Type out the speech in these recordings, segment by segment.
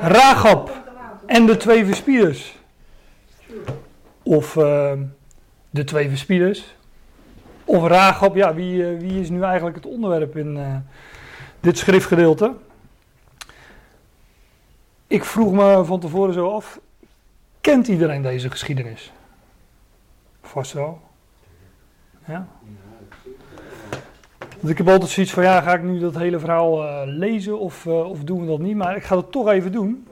Rahab en de twee verspieders. Of eh, de twee verspieders. Of Rahab, ja, wie, eh, wie is nu eigenlijk het onderwerp in eh, dit schriftgedeelte? Ik vroeg me van tevoren zo af, kent iedereen deze geschiedenis? Vast wel. Ja? Want ik heb altijd zoiets van, ja, ga ik nu dat hele verhaal eh, lezen of, eh, of doen we dat niet? Maar ik ga het toch even doen.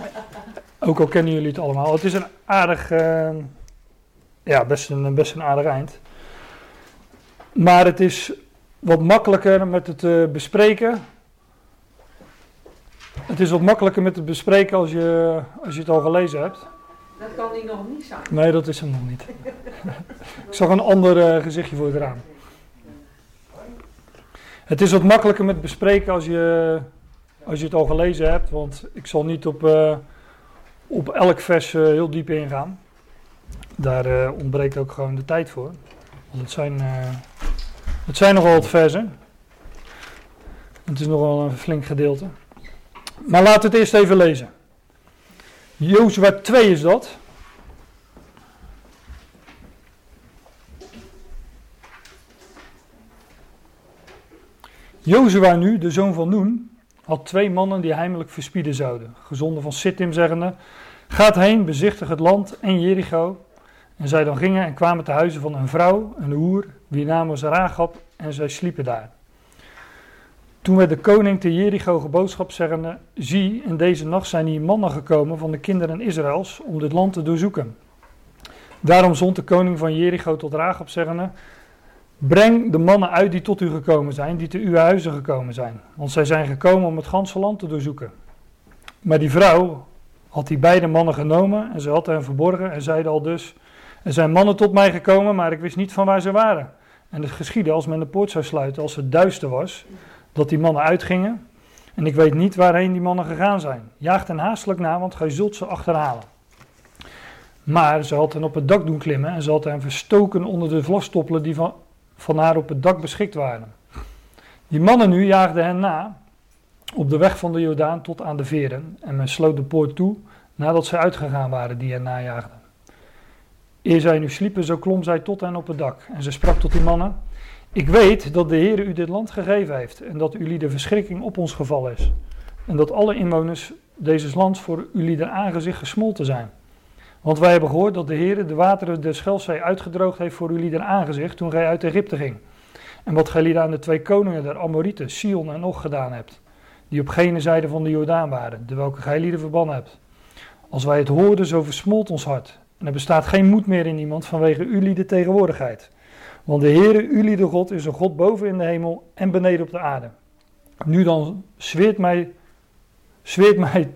Ook al kennen jullie het allemaal. Het is een aardig, eh, ja, best een, best een aardig eind. Maar het is wat makkelijker met het eh, bespreken. Het is wat makkelijker met het bespreken als je, als je het al gelezen hebt. Dat kan die nog niet zijn. Nee, dat is hem nog niet. ik zag een ander eh, gezichtje voor het raam. Het is wat makkelijker met bespreken als je, als je het al gelezen hebt, want ik zal niet op, eh, op elk vers eh, heel diep ingaan. Daar eh, ontbreekt ook gewoon de tijd voor. Want het zijn, het zijn nogal wat versen. Het is nogal een flink gedeelte. Maar laten we het eerst even lezen. Jozua 2 is dat. Jozua nu, de zoon van Noen, had twee mannen die heimelijk verspieden zouden. Gezonden van Sittim, zeggende, gaat heen, bezichtig het land en Jericho. En zij dan gingen en kwamen te huizen van een vrouw, een hoer, wie naam was Rahab, en zij sliepen daar. Toen werd de koning te Jericho geboodschap zeggende, zie, in deze nacht zijn hier mannen gekomen van de kinderen Israëls om dit land te doorzoeken. Daarom zond de koning van Jericho tot Rahab zeggende, Breng de mannen uit die tot u gekomen zijn, die te uw huizen gekomen zijn. Want zij zijn gekomen om het ganse land te doorzoeken. Maar die vrouw had die beide mannen genomen en ze had hen verborgen en zeide al dus... Er zijn mannen tot mij gekomen, maar ik wist niet van waar ze waren. En het geschiedde als men de poort zou sluiten, als het duister was, dat die mannen uitgingen. En ik weet niet waarheen die mannen gegaan zijn. Jaag hen haastelijk na, want gij zult ze achterhalen. Maar ze had hen op het dak doen klimmen en ze had hen verstoken onder de vlasstoppelen die van, van haar op het dak beschikt waren. Die mannen nu jaagden hen na op de weg van de Jordaan tot aan de veren en men sloot de poort toe nadat zij uitgegaan waren die hen najaagden. Eer zij nu sliepen, zo klom zij tot hen op het dak en ze sprak tot die mannen, ik weet dat de Heer u dit land gegeven heeft en dat u de verschrikking op ons gevallen is en dat alle inwoners deze lands voor jullie aangezicht gesmolten zijn. Want wij hebben gehoord dat de Heer de wateren der Schelfzee uitgedroogd heeft voor jullie aangezicht toen gij uit Egypte ging. En wat gij lieden aan de twee koningen der Amorieten, Sion en Og gedaan hebt, die op gene zijde van de Jordaan waren, de welke gij lieden verbannen hebt. Als wij het hoorden, zo versmolt ons hart. En er bestaat geen moed meer in iemand vanwege jullie de tegenwoordigheid. Want de Heere, jullie de God, is een God boven in de hemel en beneden op de aarde. Nu dan zweert mij, zweert mij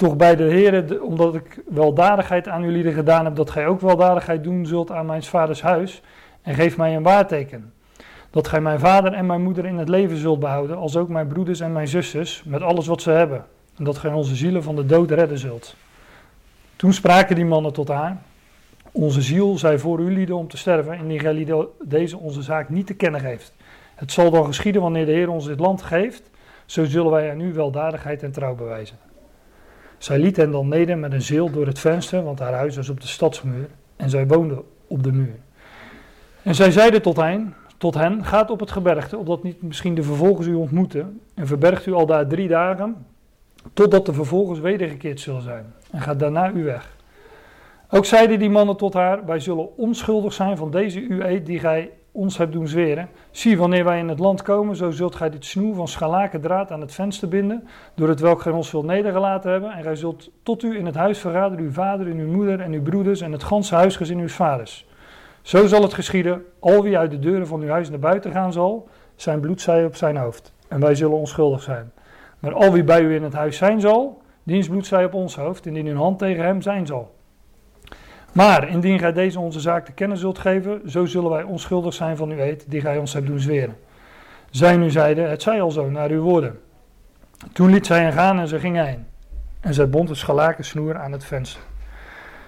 toch bij de Heer, omdat ik weldadigheid aan jullie gedaan heb, dat gij ook weldadigheid doen zult aan mijn vaders huis. En geef mij een waarteken. Dat gij mijn vader en mijn moeder in het leven zult behouden, als ook mijn broeders en mijn zusters, met alles wat ze hebben. En dat gij onze zielen van de dood redden zult. Toen spraken die mannen tot haar. Onze ziel zij voor u lieden om te sterven, indien gij deze onze zaak niet te kennen geeft. Het zal dan geschieden wanneer de Heer ons dit land geeft, zo zullen wij aan u weldadigheid en trouw bewijzen. Zij liet hen dan neder met een zeel door het venster, want haar huis was op de stadsmuur, en zij woonde op de muur. En zij zeiden tot hen, tot hen, gaat op het gebergte, opdat niet misschien de vervolgers u ontmoeten, en verbergt u al daar drie dagen, totdat de vervolgers wedergekeerd zullen zijn, en gaat daarna u weg. Ook zeiden die mannen tot haar, wij zullen onschuldig zijn van deze uw eed die gij ons hebt doen zweren. Zie, wanneer wij in het land komen, zo zult gij dit snoer van scharlaken draad aan het venster binden, door het welk gij ons zult nedergelaten hebben. En gij zult tot u in het huis verraden uw vader en uw moeder en uw broeders en het ganse huisgezin uw vaders. Zo zal het geschieden, al wie uit de deuren van uw huis naar buiten gaan zal, zijn bloed zij op zijn hoofd. En wij zullen onschuldig zijn. Maar al wie bij u in het huis zijn zal, diens bloed zij op ons hoofd, indien uw hand tegen hem zijn zal. Maar indien gij deze onze zaak te kennen zult geven, zo zullen wij onschuldig zijn van uw eed die gij ons hebt doen zweren. Zij nu zeiden, het zij al zo, naar uw woorden. Toen liet zij hen gaan en ze gingen heen. En zij bond een schalaken snoer aan het venster.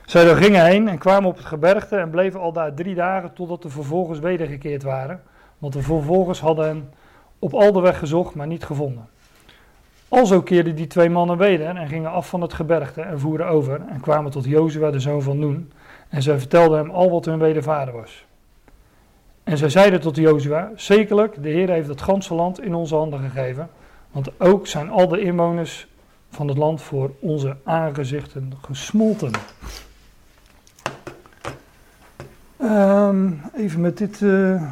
Zij gingen heen en kwamen op het gebergte en bleven al daar drie dagen totdat de vervolgers wedergekeerd waren. Want de vervolgers hadden hen op al de weg gezocht, maar niet gevonden. Alzo keerden die twee mannen weder en gingen af van het gebergte en voeren over en kwamen tot Jozua, de zoon van Noen. En zij vertelden hem al wat hun wedervader was. En zij zeiden tot Jozua, zekerlijk, de Heer heeft het ganse land in onze handen gegeven, want ook zijn al de inwoners van het land voor onze aangezichten gesmolten. Ehm, even met dit uh,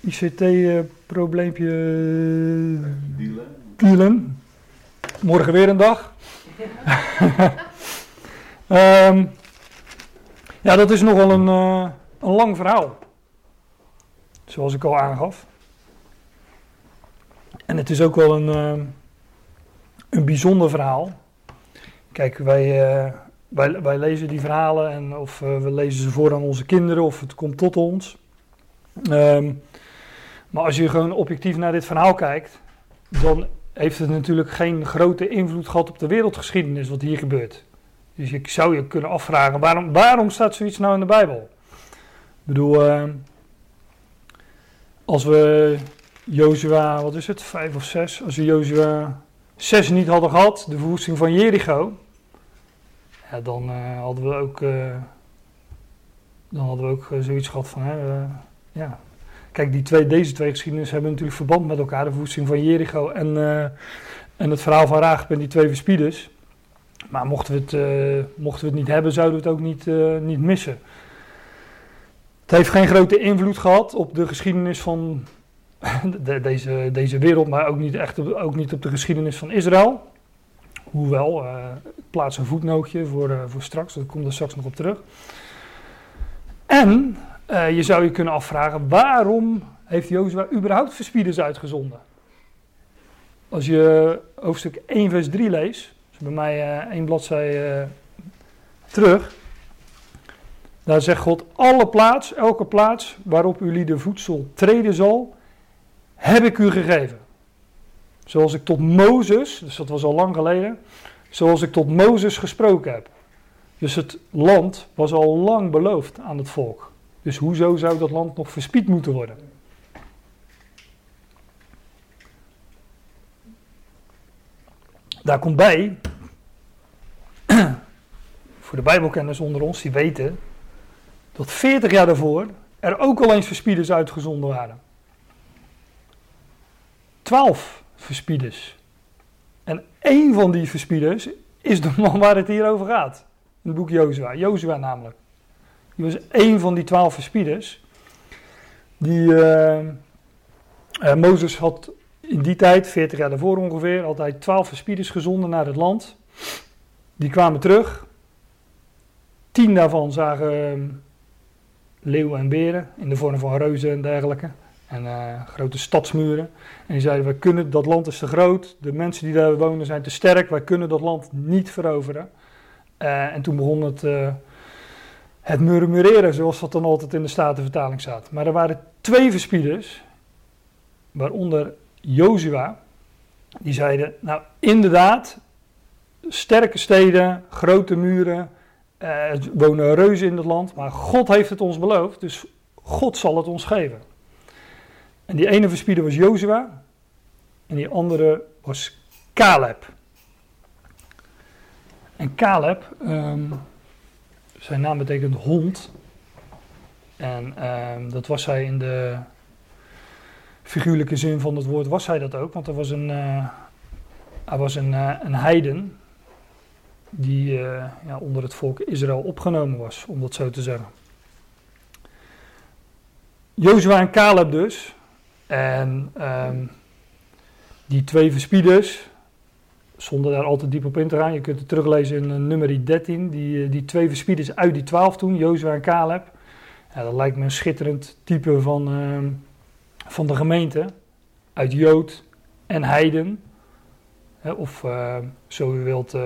ICT-probleempje dealen. Morgen weer een dag. um, ja, dat is nogal een, uh, een lang verhaal. Zoals ik al aangaf. En het is ook wel een, uh, een bijzonder verhaal. Kijk, wij, uh, wij, wij lezen die verhalen en of we lezen ze voor aan onze kinderen of het komt tot ons. Um, maar als je gewoon objectief naar dit verhaal kijkt, dan heeft het natuurlijk geen grote invloed gehad op de wereldgeschiedenis wat hier gebeurt. Dus je zou je kunnen afvragen, waarom, waarom staat zoiets nou in de Bijbel? Ik bedoel, uh, als we Jozua, wat is het, vijf of zes, als we Jozua zes niet hadden gehad, de verwoesting van Jericho, ja, dan uh, hadden we ook, uh, dan hadden we ook zoiets gehad van, ja, Kijk, die twee, deze twee geschiedenissen hebben natuurlijk verband met elkaar. De verwoesting van Jericho en, uh, en het verhaal van Raag en die twee verspieders. Maar mochten we, het, uh, mochten we het niet hebben, zouden we het ook niet, uh, niet missen. Het heeft geen grote invloed gehad op de geschiedenis van de, deze, deze wereld, maar ook niet, echt, ook niet op de geschiedenis van Israël. Hoewel, ik plaats een voetnootje voor, voor straks, daar kom er straks nog op terug. En uh, je zou je kunnen afvragen, waarom heeft Jozua überhaupt verspieders uitgezonden? Als je hoofdstuk 1 vers 3 leest, dus bij mij uh, één bladzij uh, terug, daar zegt God, alle plaats, elke plaats waarop jullie de voedsel treden zal, heb ik u gegeven. Zoals ik tot Mozes, dus dat was al lang geleden, zoals ik tot Mozes gesproken heb. Dus het land was al lang beloofd aan het volk. Dus hoezo zou dat land nog verspied moeten worden? Daar komt bij, voor de Bijbelkenners onder ons, die weten dat 40 jaar daarvoor er ook al eens verspieders uitgezonden waren. 12 verspieders. En één van die verspieders is de man waar het hier over gaat. In het boek Jozua. Jozua namelijk. Was een van die twaalf verspieders. Die uh, uh, Mozes had in die tijd, 40 jaar daarvoor ongeveer, altijd twaalf verspieders gezonden naar het land. Die kwamen terug. Tien daarvan zagen uh, leeuwen en beren in de vorm van reuzen en dergelijke. En grote stadsmuren. En die zeiden: Wij kunnen, dat land is te groot. De mensen die daar wonen zijn te sterk. Wij kunnen dat land niet veroveren. En toen begon het het murmureren, zoals dat dan altijd in de Statenvertaling staat. Maar er waren twee verspieders, waaronder Jozua, die zeiden, nou inderdaad, sterke steden, grote muren, eh, wonen reuzen in het land, maar God heeft het ons beloofd, dus God zal het ons geven. En die ene verspieder was Jozua en die andere was Caleb. En Caleb, um, zijn naam betekent hond. En uh, dat was hij in de figuurlijke zin van het woord, was hij dat ook. Want er was een, uh, hij was een, uh, een heiden die uh, ja, onder het volk Israël opgenomen was, om dat zo te zeggen. Jozua en Caleb dus. En um, die twee verspieders, zonder daar altijd diep op in te gaan. Je kunt het teruglezen in uh, nummer 13. Die, uh, die twee verspieders uit die twaalf toen, Jozua en Caleb. Ja, dat lijkt me een schitterend type van, uh, van de gemeente. Uit Jood en Heiden. Hè, of eh, zo u wilt,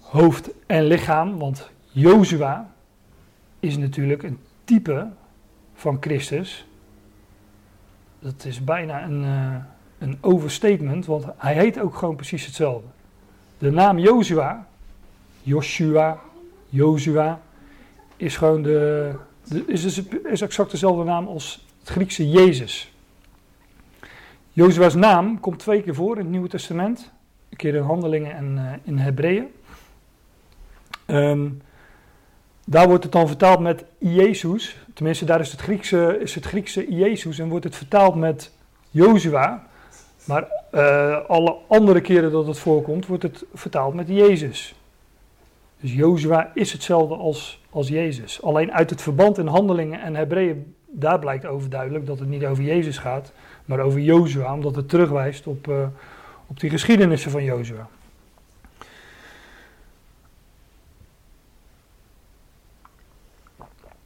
hoofd en lichaam. Want Jozua is natuurlijk een type van Christus. Dat is bijna een een overstatement, want hij heet ook gewoon precies hetzelfde. De naam Jozua, Joshua, Jozua, is gewoon de, is, is, is exact dezelfde naam als het Griekse Jezus. Jozua's naam komt twee keer voor in het Nieuwe Testament. Een keer in Handelingen en uh, in Hebreeën. Um, daar wordt het dan vertaald met Jezus. Tenminste, daar is het Griekse, is het Griekse Jezus en wordt het vertaald met Jozua. Maar uh, alle andere keren dat het voorkomt, wordt het vertaald met Jezus. Dus Jozua is hetzelfde als, als Jezus. Alleen uit het verband in handelingen en Hebreeën, daar blijkt overduidelijk dat het niet over Jezus gaat, maar over Jozua, omdat het terugwijst op, uh, op die geschiedenissen van Jozua.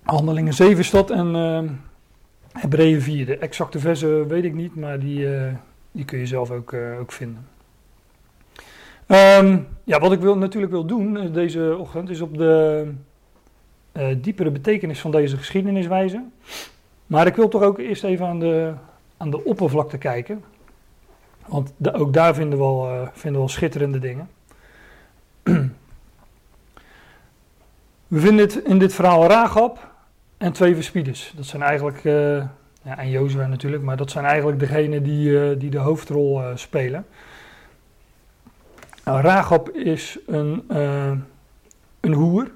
Handelingen 7 is dat en uh, Hebreeën 4. De exacte versen weet ik niet, maar die, die kun je zelf ook, uh, ook vinden. Um, ja, wat ik wil, natuurlijk wil doen deze ochtend is op de diepere betekenis van deze geschiedenis wijzen. Maar ik wil toch ook eerst even aan de, aan de oppervlakte kijken. Want ook daar vinden we, wel, vinden we wel schitterende dingen. We vinden in dit verhaal Ragab en twee verspieders. Dat zijn eigenlijk, ja, en Jozua natuurlijk, maar dat zijn eigenlijk degenen die, uh, die de hoofdrol uh, spelen. Nou, Ragab is een, een hoer.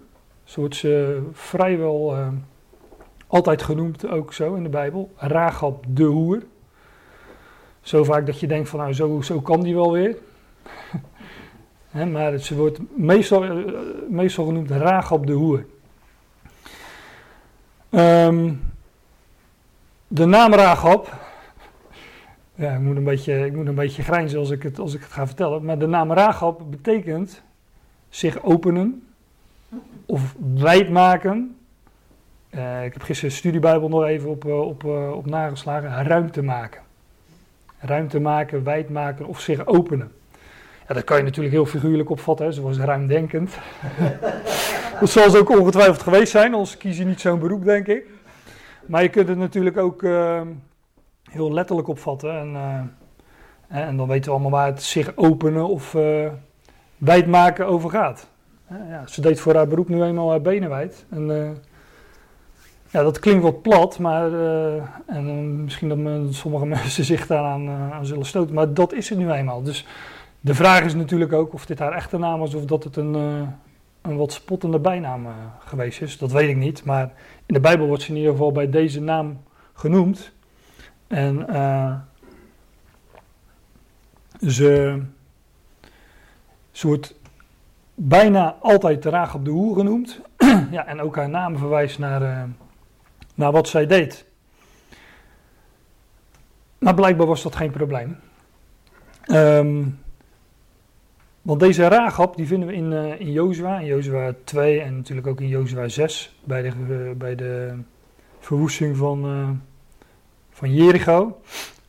Zo wordt ze vrijwel altijd genoemd, ook zo in de Bijbel. Ragab de hoer. Zo vaak dat je denkt van nou, zo, zo kan die wel weer. Maar ze wordt meestal, meestal genoemd Ragab de hoer. Um, de naam Rahab. Ja, ik moet een beetje, ik moet een beetje grijnzen als ik, het, als ik het ga vertellen. Maar de naam Rahab betekent zich openen of wijd maken. Uh, ik heb gisteren de studiebijbel nog even op, op, op, op nageslagen. Ruimte maken. Ruimte maken, wijd maken of zich openen. Ja, dat kan je natuurlijk heel figuurlijk opvatten, zoals ruimdenkend. dat zal ze ook ongetwijfeld geweest zijn, anders kies je niet zo'n beroep, denk ik. Maar je kunt het natuurlijk ook uh, heel letterlijk opvatten. En, uh, en dan weten we allemaal waar het zich openen of uh, wijd maken over gaat. ja, ze deed voor haar beroep nu eenmaal haar benen wijd. En, ja, dat klinkt wat plat, maar en, misschien dat sommige mensen zich daaraan aan zullen stoten. Maar dat is het nu eenmaal. Dus de vraag is natuurlijk ook of dit haar echte naam was of dat het een, een wat spottende bijnaam geweest is. Dat weet ik niet, maar in de Bijbel wordt ze in ieder geval bij deze naam genoemd. En uh, ze, wordt bijna altijd Raag op de Hoer genoemd. ja, en ook haar naam verwijst naar, naar wat zij deed. Maar blijkbaar was dat geen probleem. Um, want deze Rahab die vinden we in, uh, in Jozua, in Jozua 2 en natuurlijk ook in Jozua 6 bij de, uh, bij de verwoesting van, uh, van Jericho.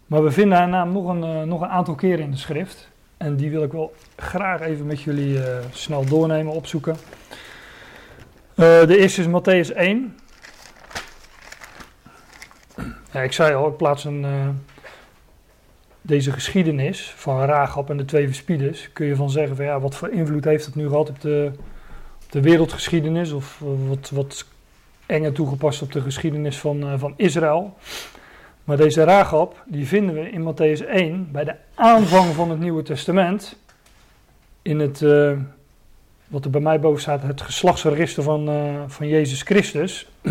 Maar we vinden haar naam nog een, nog een aantal keren in de schrift. En die wil ik wel graag even met jullie snel doornemen, opzoeken. de eerste is Matthäus 1. Ja, ik zei al, ik plaats een deze geschiedenis van Raagap en de twee verspieders, kun je van zeggen van ja, wat voor invloed heeft dat nu gehad op de, op de wereldgeschiedenis of wat, wat enger toegepast op de geschiedenis van, uh, van Israël. Maar deze Raagap, die vinden we in Matthäus 1 bij de aanvang van het Nieuwe Testament in het, uh, wat er bij mij boven staat, het geslachtsregister van, van Jezus Christus.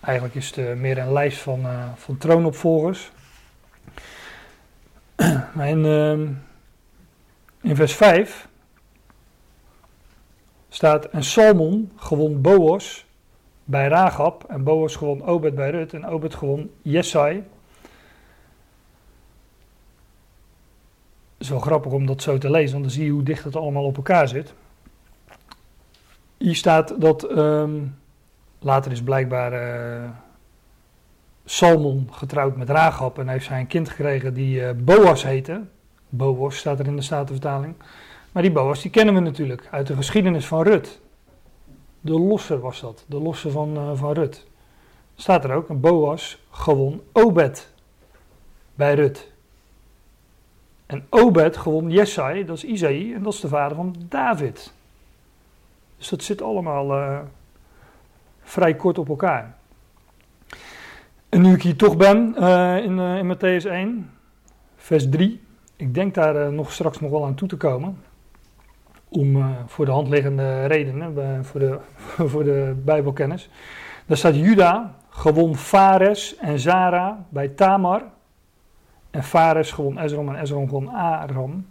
Eigenlijk is het meer een lijst van, van troonopvolgers. In, uh, in vers 5 staat: En Salmon gewon Boos bij Ragab. En Boos gewon Obed bij Rut. En Obed gewon Jesai. Het is wel grappig om dat zo te lezen, want dan zie je hoe dicht het allemaal op elkaar zit. Hier staat dat um, later is blijkbaar. Uh, Salmon getrouwd met Rahab en heeft zij een kind gekregen die uh, Boas heette. Boas staat er in de Statenvertaling. Maar die Boas die kennen we natuurlijk uit de geschiedenis van Rut. De losser was dat, de losser van, uh, van Rut. Staat er ook, een Boas gewon Obed bij Rut. En Obed gewon Jesai, dat is Isaïe, en dat is de vader van David. Dus dat zit allemaal uh, vrij kort op elkaar. En nu ik hier toch ben uh, in, uh, in Matthäus 1, vers 3. Ik denk daar eh, nog straks nog wel aan toe te komen. Om eh, voor de hand liggende redenen, voor, de, voor de Bijbelkennis. Daar staat Juda gewon Fares en Zara bij Tamar. En Fares gewon Ezrom en Ezrom gewon Aram.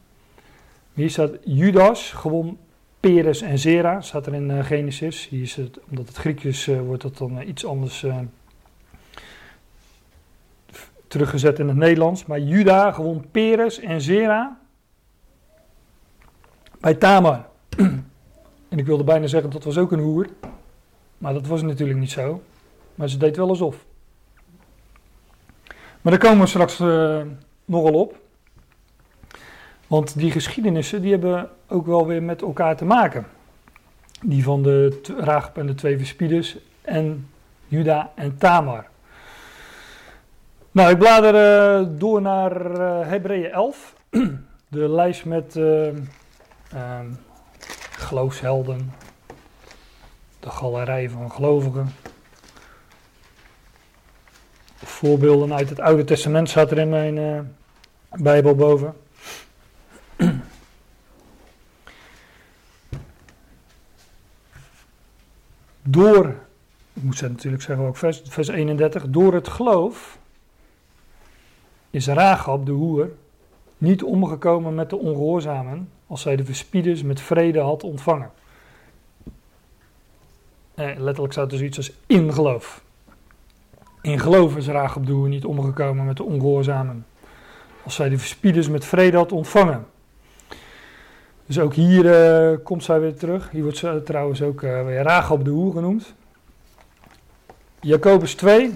Hier staat Judas gewon Peres en Zera, staat er in eh, Genesis. Hier is het, omdat het eh, wordt dat dan eh, iets anders eh, teruggezet in het Nederlands. Maar Juda gewon Peres en Zera bij Tamar. en ik wilde bijna zeggen dat was ook een hoer. Maar dat was natuurlijk niet zo. Maar ze deed wel alsof. Maar daar komen we straks eh, nogal op. Want die geschiedenissen die hebben ook wel weer met elkaar te maken. Die van de Raagop en de twee verspieders en Juda en Tamar. Nou, ik blader eh, door naar eh Hebreeën 11. De lijst met ehm, geloofshelden. De galerij van gelovigen. Voorbeelden uit het Oude Testament staat er in mijn Bijbel boven. Door, ik moet het natuurlijk zeggen ook vers, vers 31, door het geloof is Rahab de hoer niet omgekomen met de ongehoorzamen als zij de verspieders met vrede had ontvangen. Eh, letterlijk staat er zoiets als in geloof. In geloof is Rahab de hoer niet omgekomen met de ongehoorzamen als zij de verspieders met vrede had ontvangen. Dus ook hier eh, komt zij weer terug. Hier wordt ze trouwens ook eh weer Rahab de Hoer genoemd. Jacobus 2.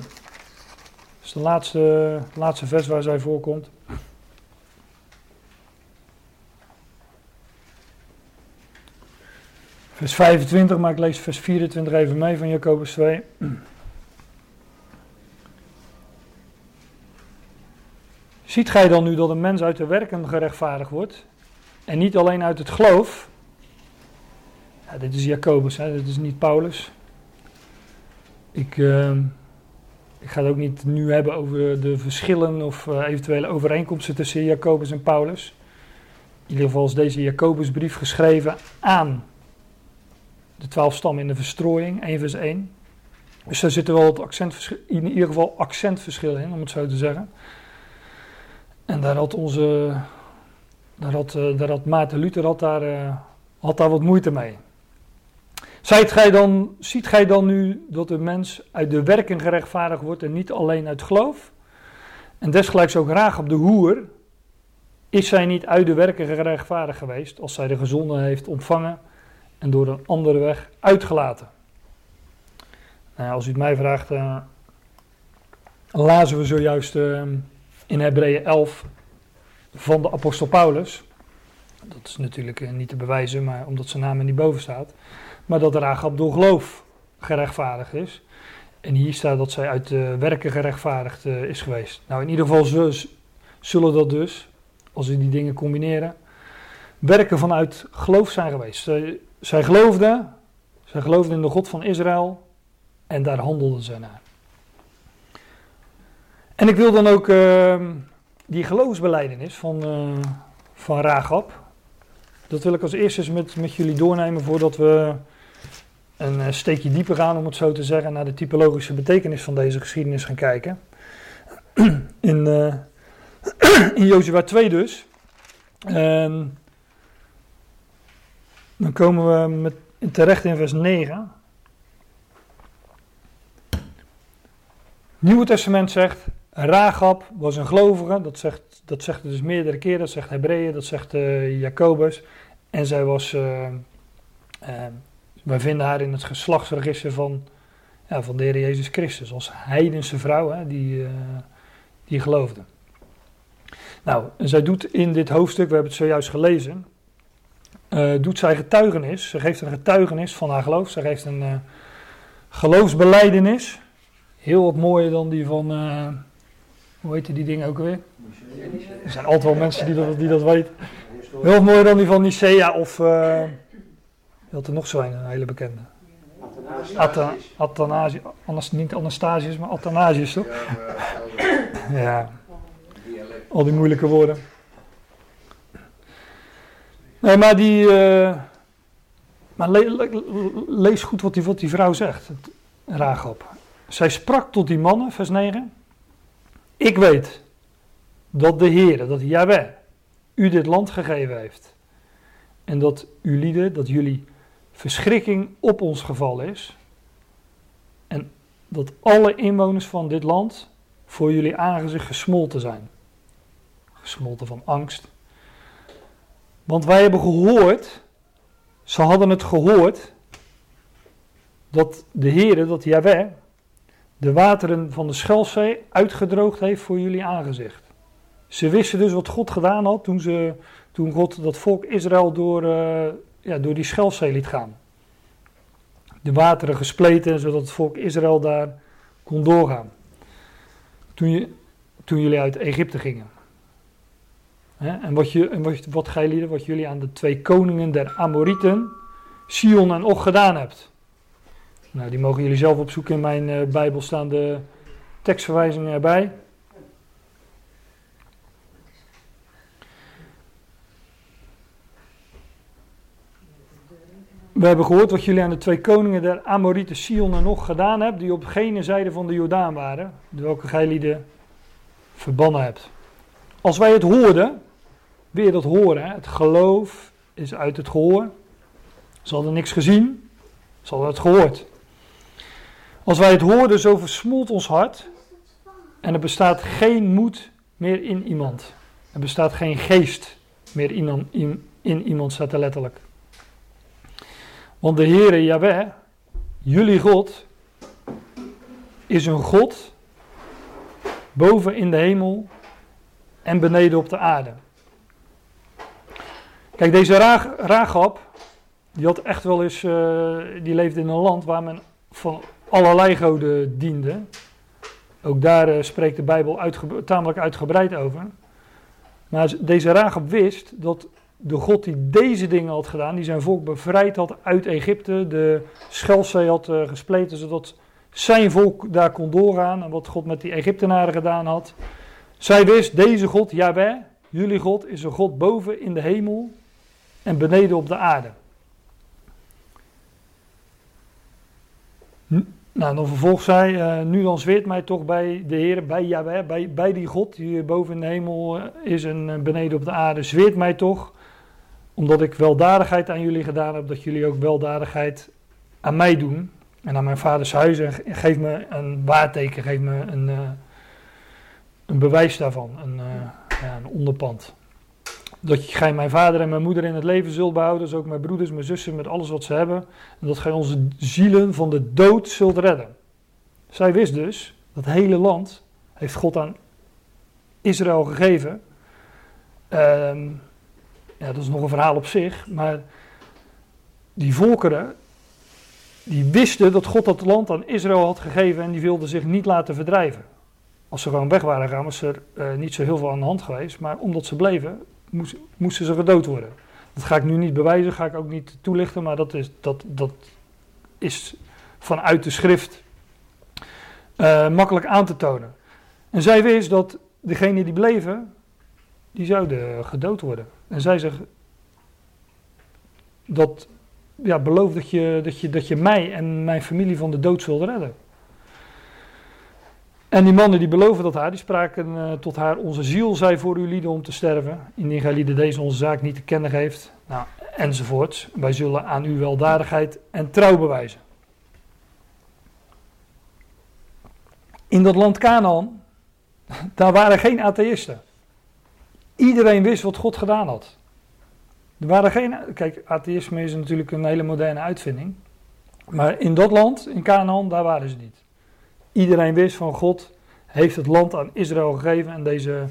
Is de laatste, laatste vers waar zij voorkomt. Vers 25, maar ik lees vers 24 even mee van Jacobus 2. Ziet gij dan nu dat een mens uit de werken gerechtvaardigd wordt en niet alleen uit het geloof? Ja, dit is Jacobus, hè, dit is niet Paulus. Ik, ehm, ik ga het ook niet nu hebben over de verschillen of eh, eventuele overeenkomsten tussen Jacobus en Paulus. In ieder geval is deze Jacobusbrief geschreven aan de twaalf stammen in de verstrooiing, 1 vers 1. Dus daar zit er wel het accentverschil, in ieder geval accentverschil in, om het zo te zeggen. En daar had onze, daar had, eh, daar had Maarten Luther had daar, eh, had daar wat moeite mee. Zijt gij dan, ziet gij dan nu dat de mens uit de werken gerechtvaardigd wordt en niet alleen uit geloof? En desgelijks ook graag op de hoer, is zij niet uit de werken gerechtvaardigd geweest als zij de gezonde heeft ontvangen en door een andere weg uitgelaten? Nou, als u het mij vraagt, eh, lazen we zojuist eh, in Hebreeën 11 van de apostel Paulus. Dat is natuurlijk eh, niet te bewijzen, maar omdat zijn naam er niet boven staat. Maar dat Rahab door geloof gerechtvaardigd is. En hier staat dat zij uit de werken gerechtvaardigd eh, is geweest. Nou, in ieder geval zullen, dat dus, als we die dingen combineren, werken vanuit geloof zijn geweest. Zij, zij geloofde, zij geloofde in de God van Israël en daar handelden zij naar. En ik wil dan ook uh, die geloofsbeleidenis van, uh, van. Dat wil ik als eerste eens met, met jullie doornemen voordat we een uh, steekje dieper gaan, om het zo te zeggen, naar de typologische betekenis van deze geschiedenis gaan kijken. In, uh, in Jozua 2 dus. En dan komen we met, terecht in vers 9. Nieuwe Testament zegt, Rahab was een gelovige, dat zegt, dat zegt het dus meerdere keren, dat zegt Hebreeën, dat zegt uh, Jacobus. En zij was, uh, wij vinden haar in het geslachtsregister van, ja, van de Heer Jezus Christus, als heidense vrouw hè, die, die geloofde. Nou, en zij doet in dit hoofdstuk, we hebben het zojuist gelezen, doet zij getuigenis, ze geeft een getuigenis van haar geloof, ze geeft een geloofsbeleidenis, heel wat mooier dan die van... Hoe heet die dingen ook weer? Er zijn altijd wel mensen die dat, die dat weten. Heel mooier dan die van Nicea of... Had er nog zo een, een hele bekende. Athanasius. Anas, niet Anastasius, maar Athanasius, toch? Ja. Al die moeilijke woorden. Nee, maar die. eh, maar le- le- lees goed wat die, wat die vrouw zegt, het- Rahab. Zij sprak tot die mannen, vers 9. Ik weet dat de Heer, dat Yahweh, u dit land gegeven heeft. En dat u lieden, dat jullie verschrikking op ons gevallen is. En dat alle inwoners van dit land voor jullie aangezicht gesmolten zijn. Gesmolten van angst. Want wij hebben gehoord, ze hadden het gehoord, dat de Heere, dat Yahweh, de wateren van de Schelfzee uitgedroogd heeft voor jullie aangezicht. Ze wisten dus wat God gedaan had toen, ze, toen God dat volk Israël door, eh, ja, door die Schelfzee liet gaan. De wateren gespleten, zodat het volk Israël daar kon doorgaan. Toen, je, toen jullie uit Egypte gingen. En wat, je, en wat, wat gij wat jullie aan de twee koningen der Amorieten, Sion en Och gedaan hebt. Nou, die mogen jullie zelf opzoeken. In mijn eh, Bijbel staan de tekstverwijzingen erbij. We hebben gehoord wat jullie aan de twee koningen der Amorieten Sion en Og gedaan hebt, die op gene zijde van de Jordaan waren, welke gij verbannen hebt. Als wij het hoorden, weer dat horen, het geloof is uit het gehoor. Ze hadden niks gezien, ze hadden het gehoord. Als wij het hoorden, zo versmolt ons hart en er bestaat geen moed meer in iemand. Er bestaat geen geest meer in, in, in iemand, staat er letterlijk. Want de Heere Jahweh, jullie God, is een God boven in de hemel en beneden op de aarde. Kijk, deze Ra die had echt wel eens, uh, die leefde in een land waar men van allerlei goden diende. Ook daar uh, spreekt de Bijbel tamelijk uitgebreid over. Maar deze Rahab wist dat de God die deze dingen had gedaan, die zijn volk bevrijd had uit Egypte, de Schelfzee had uh, gespleten, zodat zijn volk daar kon doorgaan. En wat God met die Egyptenaren gedaan had. Zij wist, deze God, Jahweh, jullie God, is een God boven in de hemel en beneden op de aarde. Nou, dan vervolgt zij, uh, nu dan zweert mij toch bij de Heer, bij Jahweh, bij, bij die God die boven in de hemel is en beneden op de aarde, zweert mij toch, omdat ik weldadigheid aan jullie gedaan heb, dat jullie ook weldadigheid aan mij doen en aan mijn vaders huis en geef me een waarteken, geef me een, uh, een bewijs daarvan, een, uh, ja, een onderpand. Dat gij mijn vader en mijn moeder in het leven zult behouden, dus ook mijn broeders, mijn zussen, met alles wat ze hebben. En dat gij onze zielen van de dood zult redden. Zij wist dus, dat hele land heeft God aan Israël gegeven. Uh, ja, dat is nog een verhaal op zich, maar die volkeren, die wisten dat God dat land aan Israël had gegeven en die wilden zich niet laten verdrijven. Als ze gewoon weg waren gegaan, was er uh, niet zo heel veel aan de hand geweest, maar omdat ze bleven, moest, moesten ze gedood worden. Dat ga ik nu niet bewijzen, ga ik ook niet toelichten, maar dat is, dat, dat is vanuit de schrift uh, makkelijk aan te tonen. En zij wist dat degenen die bleven, die zouden gedood worden. En zij zegt, dat, ja, beloof dat je, dat, je, dat je mij en mijn familie van de dood zult redden. En die mannen die beloven dat haar, die spraken uh, tot haar, onze ziel zij voor uw lieden om te sterven, indien gij lieden deze onze zaak niet te kennen geeft, nou, enzovoorts. Wij zullen aan u weldadigheid en trouw bewijzen. In dat land Canaan, daar waren geen atheïsten. Iedereen wist wat God gedaan had. Er waren geen, kijk, atheïsme is natuurlijk een hele moderne uitvinding. Maar in dat land, in Canaan, daar waren ze niet. Iedereen wist van God heeft het land aan Israël gegeven en deze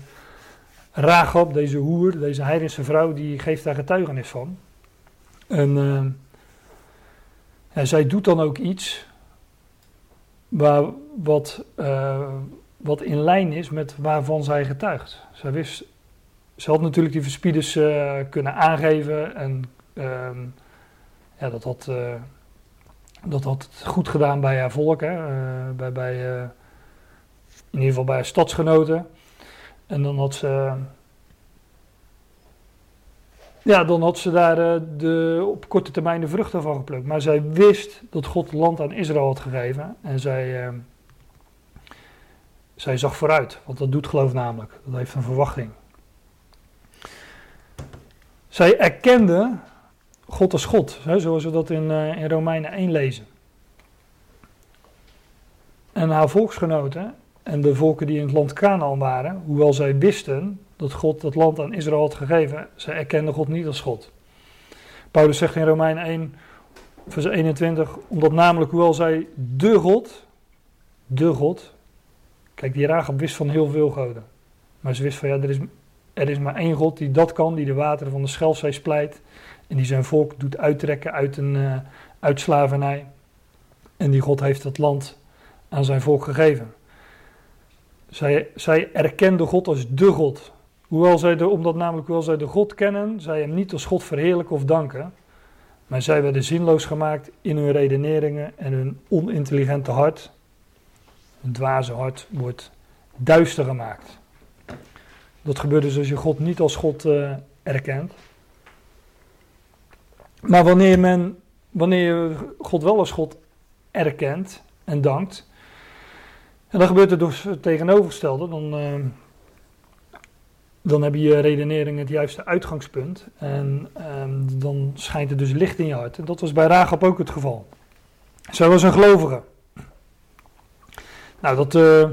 Rahab, deze hoer, deze heidense vrouw, die geeft daar getuigenis van. En uh, ja, zij doet dan ook iets waar, wat, uh, wat in lijn is met waarvan zij getuigt. Zij wist, ze had natuurlijk die verspieders uh, kunnen aangeven en ja, dat had dat had het goed gedaan bij haar volk, hè? Uh, bij, bij, in ieder geval bij haar stadsgenoten. En dan had ze. Ja, dan had ze daar eh, de, op korte termijn de vruchten van geplukt. Maar zij wist dat God het land aan Israël had gegeven. En zij, uh, zij zag vooruit, want dat doet geloof namelijk. Dat heeft een verwachting. Zij erkende God als God, zoals we dat in, uh, in Romeinen 1 lezen. En haar volksgenoten en de volken die in het land Canaan waren, hoewel zij wisten dat God dat land aan Israël had gegeven, zij erkenden God niet als God. Paulus zegt in Romeinen 1, vers 21, omdat namelijk hoewel zij de God, de God, kijk die Rahab wist van heel veel goden, maar ze wist van ja, er is, er is maar één God die dat kan, die de wateren van de Schelfzee splijt en die zijn volk doet uittrekken uit, een, uh, slavernij. En die God heeft het land aan zijn volk gegeven. Zij, zij erkenden God als de God. Hoewel zij de, omdat namelijk hoewel zij de God kennen, zij hem niet als God verheerlijken of danken. Maar zij werden zinloos gemaakt in hun redeneringen en hun onintelligente hart. Hun dwaze hart wordt duister gemaakt. Dat gebeurt dus als je God niet als God uh, erkent. Maar wanneer men, wanneer je God wel als God erkent en dankt, en dan gebeurt het dus tegenovergestelde. Dan, uh, dan heb je redenering het juiste uitgangspunt. En uh, dan schijnt er dus licht in je hart. En dat was bij Rahab ook het geval. Zij was een gelovige. Nou, dat. Uh,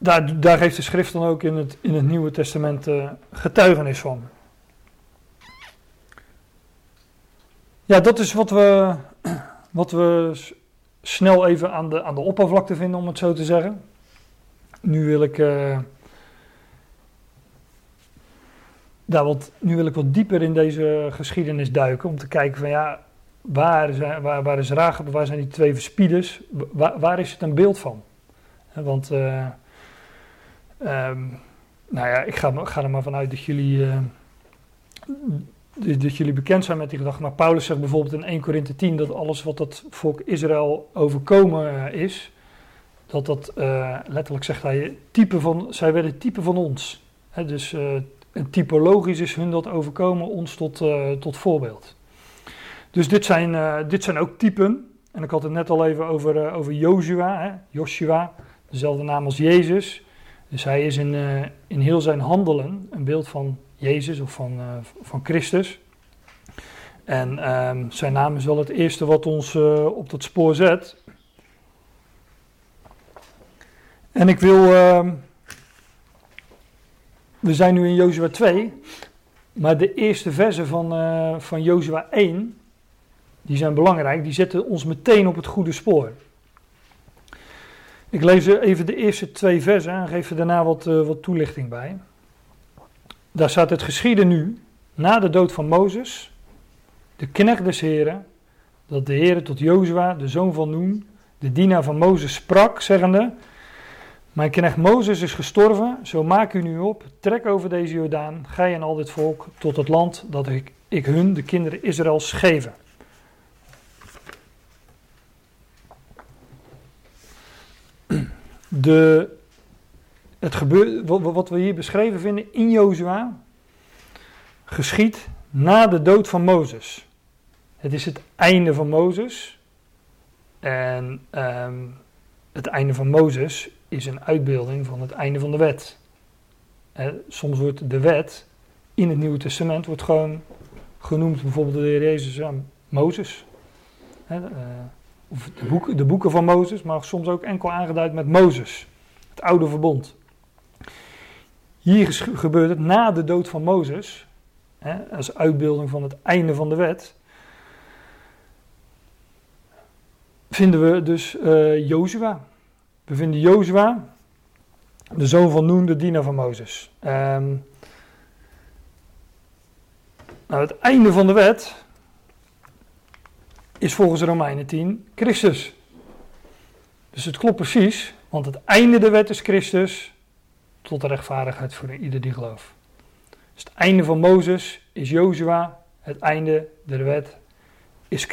daar, daar geeft de schrift dan ook in het, in het Nieuwe Testament getuigenis van. Ja, dat is wat we wat we snel even aan de, aan de oppervlakte vinden, om het zo te zeggen. Nu wil ik, uh, daar wat, nu wil ik wat dieper in deze geschiedenis duiken, om te kijken van ja, waar, zijn, waar, waar is Ragab, waar zijn die twee verspieders, waar, waar is het een beeld van? Want, uh, um, nou ja, ik ga, er maar vanuit dat jullie... Uh, dat jullie bekend zijn met die gedachte. Maar Paulus zegt bijvoorbeeld in 1 Korinthe 10 dat alles wat dat volk Israël overkomen eh, is, dat dat uh, letterlijk zegt hij, type van, zij werden type van ons. Dus uh, typologisch is hun dat overkomen ons tot, tot voorbeeld. Dus dit zijn, dit zijn ook typen. En ik had het net al even over, over Joshua, hè, Joshua, dezelfde naam als Jezus. Dus hij is in, in heel zijn handelen een beeld van Jezus of van, uh, van Christus. En um, zijn naam is wel het eerste wat ons uh, op dat spoor zet. En ik wil. Uh, we zijn nu in Jozua 2. Maar de eerste versen van, van Jozua 1. Die zijn belangrijk. Die zetten ons meteen op het goede spoor. Ik lees even de eerste twee versen en geef er daarna wat, wat toelichting bij. Daar staat het geschieden nu, na de dood van Mozes, de knecht des Heren, dat de Heere tot Jozua, de zoon van Noen, de dienaar van Mozes, sprak, zeggende, mijn knecht Mozes is gestorven, zo maak u nu op, trek over deze Jordaan, gij en al dit volk, tot het land dat ik, ik hun, de kinderen Israëls, geven. De het gebeurt, wat we hier beschreven vinden in Jozua, geschiet na de dood van Mozes. Het is het einde van Mozes. En um, het einde van Mozes is een uitbeelding van het einde van de wet. soms wordt de wet in het Nieuwe Testament wordt gewoon genoemd, bijvoorbeeld de Heer Jezus aan Mozes. uh, of de boeken, de boeken van Mozes, maar soms ook enkel aangeduid met Mozes, het oude verbond. Hier gebeurt het na de dood van Mozes, hè, als uitbeelding van het einde van de wet. Vinden we dus uh, Jozua. We vinden Jozua, de zoon van Noen, de dienaar van Mozes. Um, nou, het einde van de wet is volgens Romeinen 10 Christus. Dus het klopt precies, want het einde de wet is Christus tot de rechtvaardigheid voor ieder die gelooft. Dus het einde van Mozes is Jozua, het einde der wet is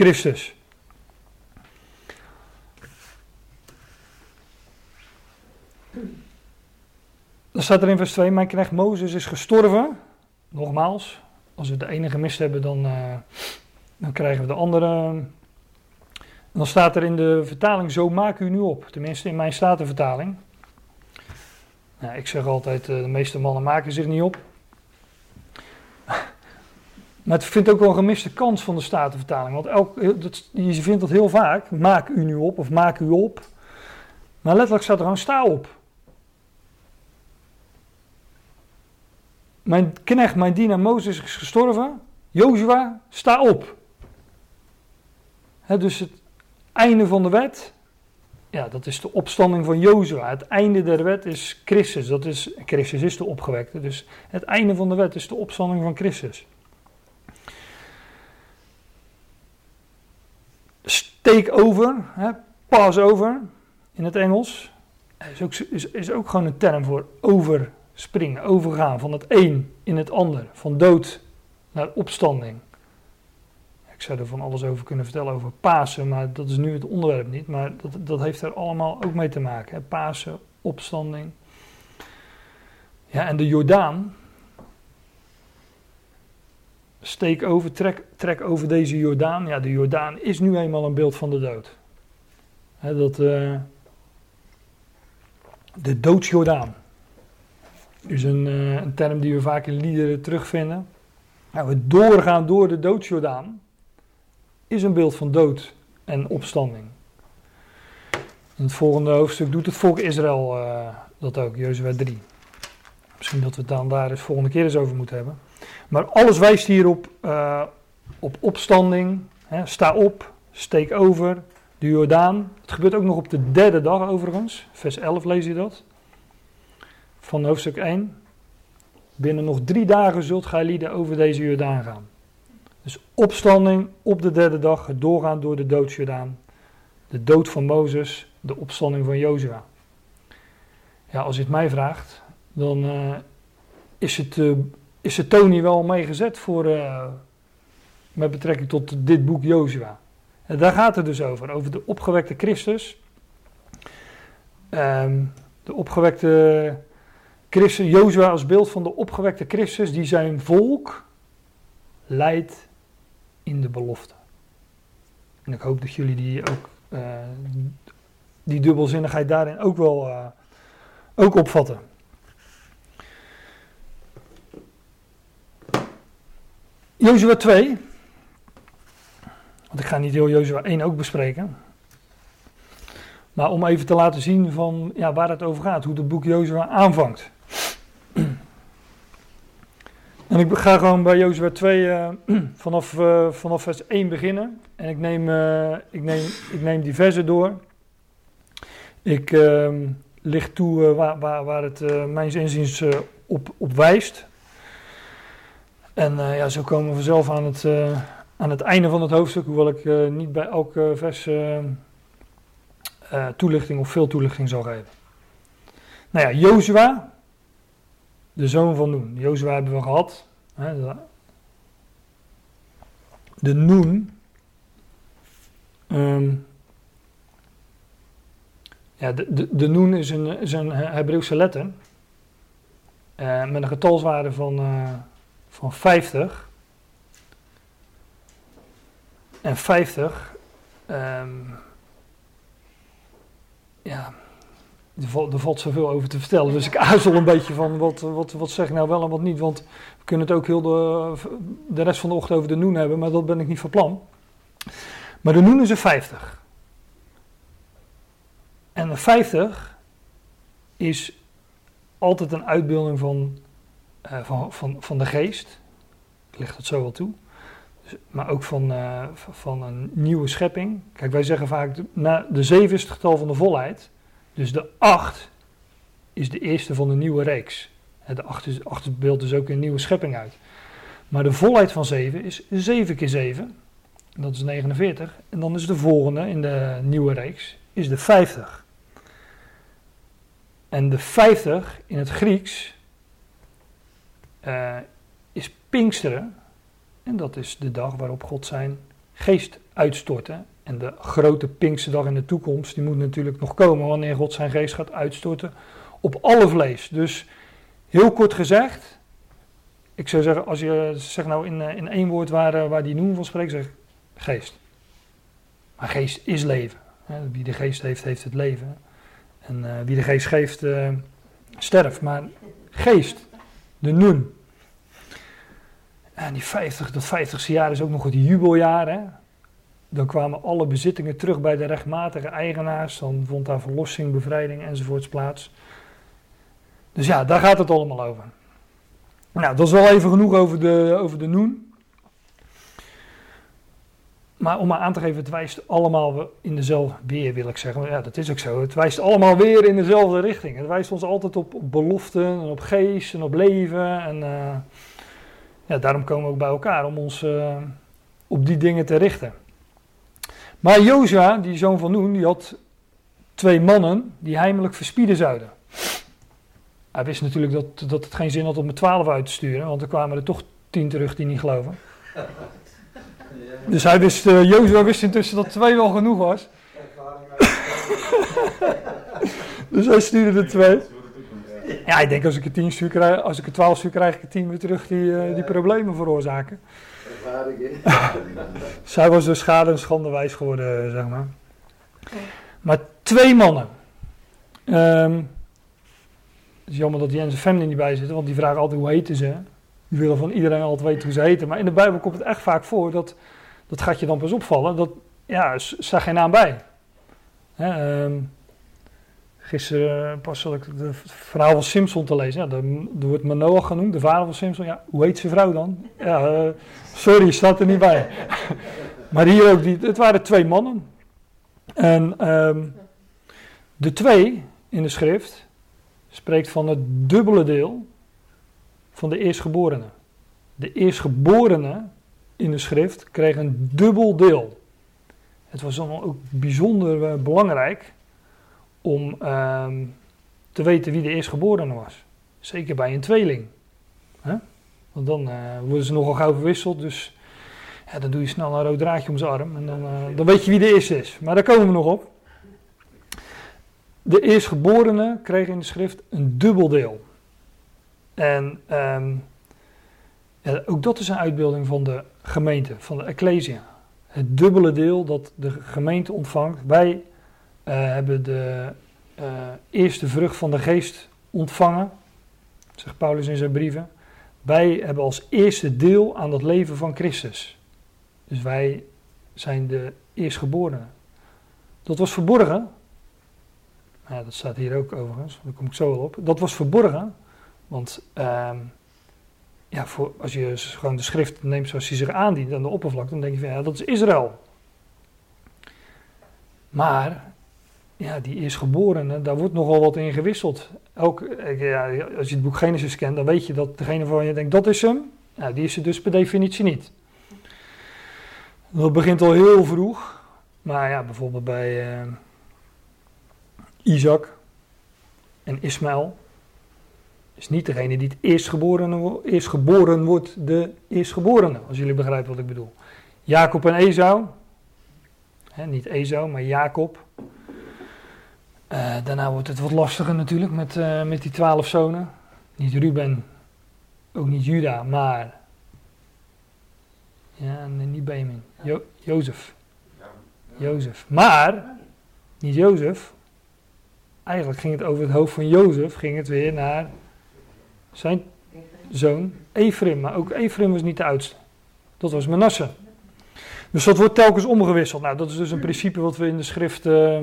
Dan staat er in vers 2, mijn knecht Mozes is gestorven. Nogmaals, als we de ene gemist hebben, dan, uh, dan krijgen we de andere. Dan staat er in de vertaling, zo maak u nu op. Tenminste in mijn statenvertaling. Nou, ik zeg altijd, uh, de meeste mannen maken zich niet op. Maar het vindt ook wel een gemiste kans van de Statenvertaling. Want elk, dat, je vindt dat heel vaak. Maak u nu op of maak u op. Maar letterlijk staat er gewoon sta op. Mijn knecht, mijn dienaar Mozes is gestorven. Jozua, sta op. dus het einde van de wet, ja, dat is de opstanding van Jozua. Het einde der wet is Christus. Dat is, Christus is de opgewekte. Dus het einde van de wet is de opstanding van Christus. take over, hè, pass over in het Engels, is ook, is, is ook gewoon een term voor overspringen, overgaan van het een in het ander, van dood naar opstanding. Ik zou er van alles over kunnen vertellen over Pasen, maar dat is nu het onderwerp niet. Maar dat, dat heeft er allemaal ook mee te maken. Hè? Pasen, opstanding. Ja, en de Jordaan, steek over, trek, trek over deze Jordaan. Ja, de Jordaan is nu eenmaal een beeld van de dood. dat, uh, de doodsjordaan is een, uh, een, term die we vaak in liederen terugvinden. Nou, het doorgaan door de doodsjordaan is een beeld van dood en opstanding. In het volgende hoofdstuk doet het volk Israël uh, dat ook, Jozua 3. Misschien dat we het dan daar eens volgende keer eens over moeten hebben. Maar alles wijst hier op, uh, op opstanding. Hè, sta op, steek over, de Jordaan. Het gebeurt ook nog op de derde dag overigens. Vers 11 lees je dat. Van hoofdstuk 1. Binnen nog drie dagen zult gij lieden over deze Jordaan gaan. Dus opstanding op de derde dag, het doorgaan door de doodsjordaan. De dood van Mozes, de opstanding van Jozua. Ja, als je het mij vraagt, dan uh, is het uh, is de Tony wel meegezet voor, uh, met betrekking tot dit boek Jozua. En daar gaat het dus over, over de opgewekte Christus. Um, de opgewekte Christus, Jozua als beeld van de opgewekte Christus die zijn volk leidt in de belofte. En ik hoop dat jullie die ook, uh, die dubbelzinnigheid daarin ook wel uh, ook opvatten. Jozua 2. Want ik ga niet heel Jozua 1 ook bespreken. Maar om even te laten zien van ja, waar het over gaat. Hoe het boek Jozua aanvangt. En ik ga gewoon bij Jozua 2 uh, vanaf, uh, vanaf vers 1 beginnen. En ik neem, uh, ik neem, ik neem die versen door. Ik ehm, licht toe eh, waar, waar, waar het mijns inziens op, op wijst. En uh, ja, zo komen we zelf aan het, uh, aan het einde van het hoofdstuk, hoewel ik uh, niet bij elke vers toelichting of veel toelichting zal geven. Nou ja, Jozua, de zoon van Noen. Jozua hebben we gehad. De, Noen. Um, ja, de, de, de Noen is een, is een Hebreeuwse letter. met een getalswaarde van van 50. En 50, um, ehm, ja, er valt, valt zoveel over te vertellen. Dus ik aarzel een beetje van wat, wat, wat zeg nou wel en wat niet. Want kunnen het ook heel de, de rest van de ochtend over de noen hebben, maar dat ben ik niet van plan. Maar de noen is er 50. En de 50 is altijd een uitbeelding van uh, van, van, van de geest. Ik leg dat zo wel toe. Dus, maar ook van, uh, van een nieuwe schepping. Kijk, wij zeggen vaak, de, na, de 7 is het getal van de volheid. Dus de 8 is de eerste van de nieuwe reeks. De 8, is, 8 beeldt dus ook een nieuwe schepping uit. Maar de volheid van 7 is 7 keer 7. Dat is 49. En dan is de volgende in de nieuwe reeks is de 50. En de 50 in het Grieks uh, is Pinksteren. En dat is de dag waarop God zijn geest uitstortte. En de grote Pinksterdag in de toekomst, die moet natuurlijk nog komen wanneer God zijn geest gaat uitstorten op alle vlees. Dus Heel kort gezegd, ik zou zeggen, als je zegt nou in, in één woord waar, waar die noem van spreekt, zeg geest. Maar geest is leven. Wie de geest heeft, heeft het leven. En wie de geest geeft, sterft. Maar geest, de noen. En die 50, dat 50ste jaar is ook nog het jubeljaar. Hè? Dan kwamen alle bezittingen terug bij de rechtmatige eigenaars. Dan vond daar verlossing, bevrijding enzovoorts plaats. Dus ja, daar gaat het allemaal over. Nou, dat is wel even genoeg over de, over de noen. Maar om maar aan te geven, het wijst allemaal in dezelfde, weer wil ik zeggen, ja dat is ook zo, het wijst allemaal weer in dezelfde richting. Het wijst ons altijd op, beloften en op geest en op leven en uh, ja, daarom komen we ook bij elkaar om ons uh, op die dingen te richten. Maar Jozua, die zoon van Noen, die had twee mannen die heimelijk verspieden zouden. Hij wist natuurlijk dat, dat het geen zin had om met twaalf uit te sturen, want er kwamen er toch tien terug die niet geloven. Dus hij wist, uh, Jozua wist intussen dat twee wel genoeg was. dus hij stuurde er twee. Ja, ik denk als ik er tien stuur krijg, als ik er twaalf stuur krijg ik er tien weer terug die, uh, die problemen veroorzaken. Zij was dus schade en schande wijs geworden, zeg maar. Maar twee mannen. Um, het is jammer dat Jens en Femke niet bij zitten, want die vragen altijd hoe heten ze. Die willen van iedereen altijd weten hoe ze heten. Maar in de Bijbel komt het echt vaak voor dat, dat gaat je dan pas opvallen, dat, ja, staat geen naam bij. Hè, um, gisteren pas zat ik het verhaal van Simpson te lezen. Ja, er wordt Manoah genoemd, de vader van Simpson. Ja, hoe heet zijn vrouw dan? Ja, uh, sorry, staat er niet bij. maar hier ook, die, het waren twee mannen. En um, de twee in de schrift spreekt van het dubbele deel van de eerstgeborene. De eerstgeborene in de schrift kreeg een dubbel deel. Het was dan ook bijzonder uh, belangrijk om uh, te weten wie de eerstgeborene was. Zeker bij een tweeling. Want dan uh, worden ze nogal gauw verwisseld, dus ja, dan doe je snel een rood draadje om zijn arm en dan, uh, dan weet je wie de eerste is. Maar daar komen we nog op. De eerstgeborene kreeg in de schrift een dubbel deel. En ja, ook dat is een uitbeelding van de gemeente, van de Ecclesia. Het dubbele deel dat de gemeente ontvangt. Wij uh, hebben de uh, eerste vrucht van de geest ontvangen, zegt Paulus in zijn brieven. Wij hebben als eerste deel aan dat leven van Christus. Dus wij zijn de eerstgeborenen. Dat was verborgen. Ja, dat staat hier ook overigens, daar kom ik zo wel op. Dat was verborgen, want uh, ja, voor, als je gewoon de schrift neemt zoals hij zich aandient aan de oppervlakte, dan denk je van ja, dat is Israël. Maar ja, die is geboren, daar wordt nogal wat in gewisseld. Ook, ja, als je het boek Genesis kent, dan weet je dat degene waarvan je denkt dat is hem, die is er dus per definitie niet. Dat begint al heel vroeg, maar ja, bijvoorbeeld bij uh, Isaac en Ismaël is niet degene die het eerstgeboren, eerstgeboren wordt, de eerstgeborene, als jullie begrijpen wat ik bedoel. Jacob en Esau, hè, niet Esau, maar Jacob. Uh, daarna wordt het wat lastiger natuurlijk met, uh, met die twaalf zonen. Niet Ruben, ook niet Juda, maar. Ja, nee, niet Benjamin. Jo Jozef. Jozef. Maar, niet Jozef. Eigenlijk ging het over het hoofd van Jozef, ging het weer naar zijn zoon Ephraim. Maar ook Ephraim was niet de oudste. Dat was Manasse. Dus dat wordt telkens omgewisseld. Nou, dat is dus een principe wat we in de schrift. Uh,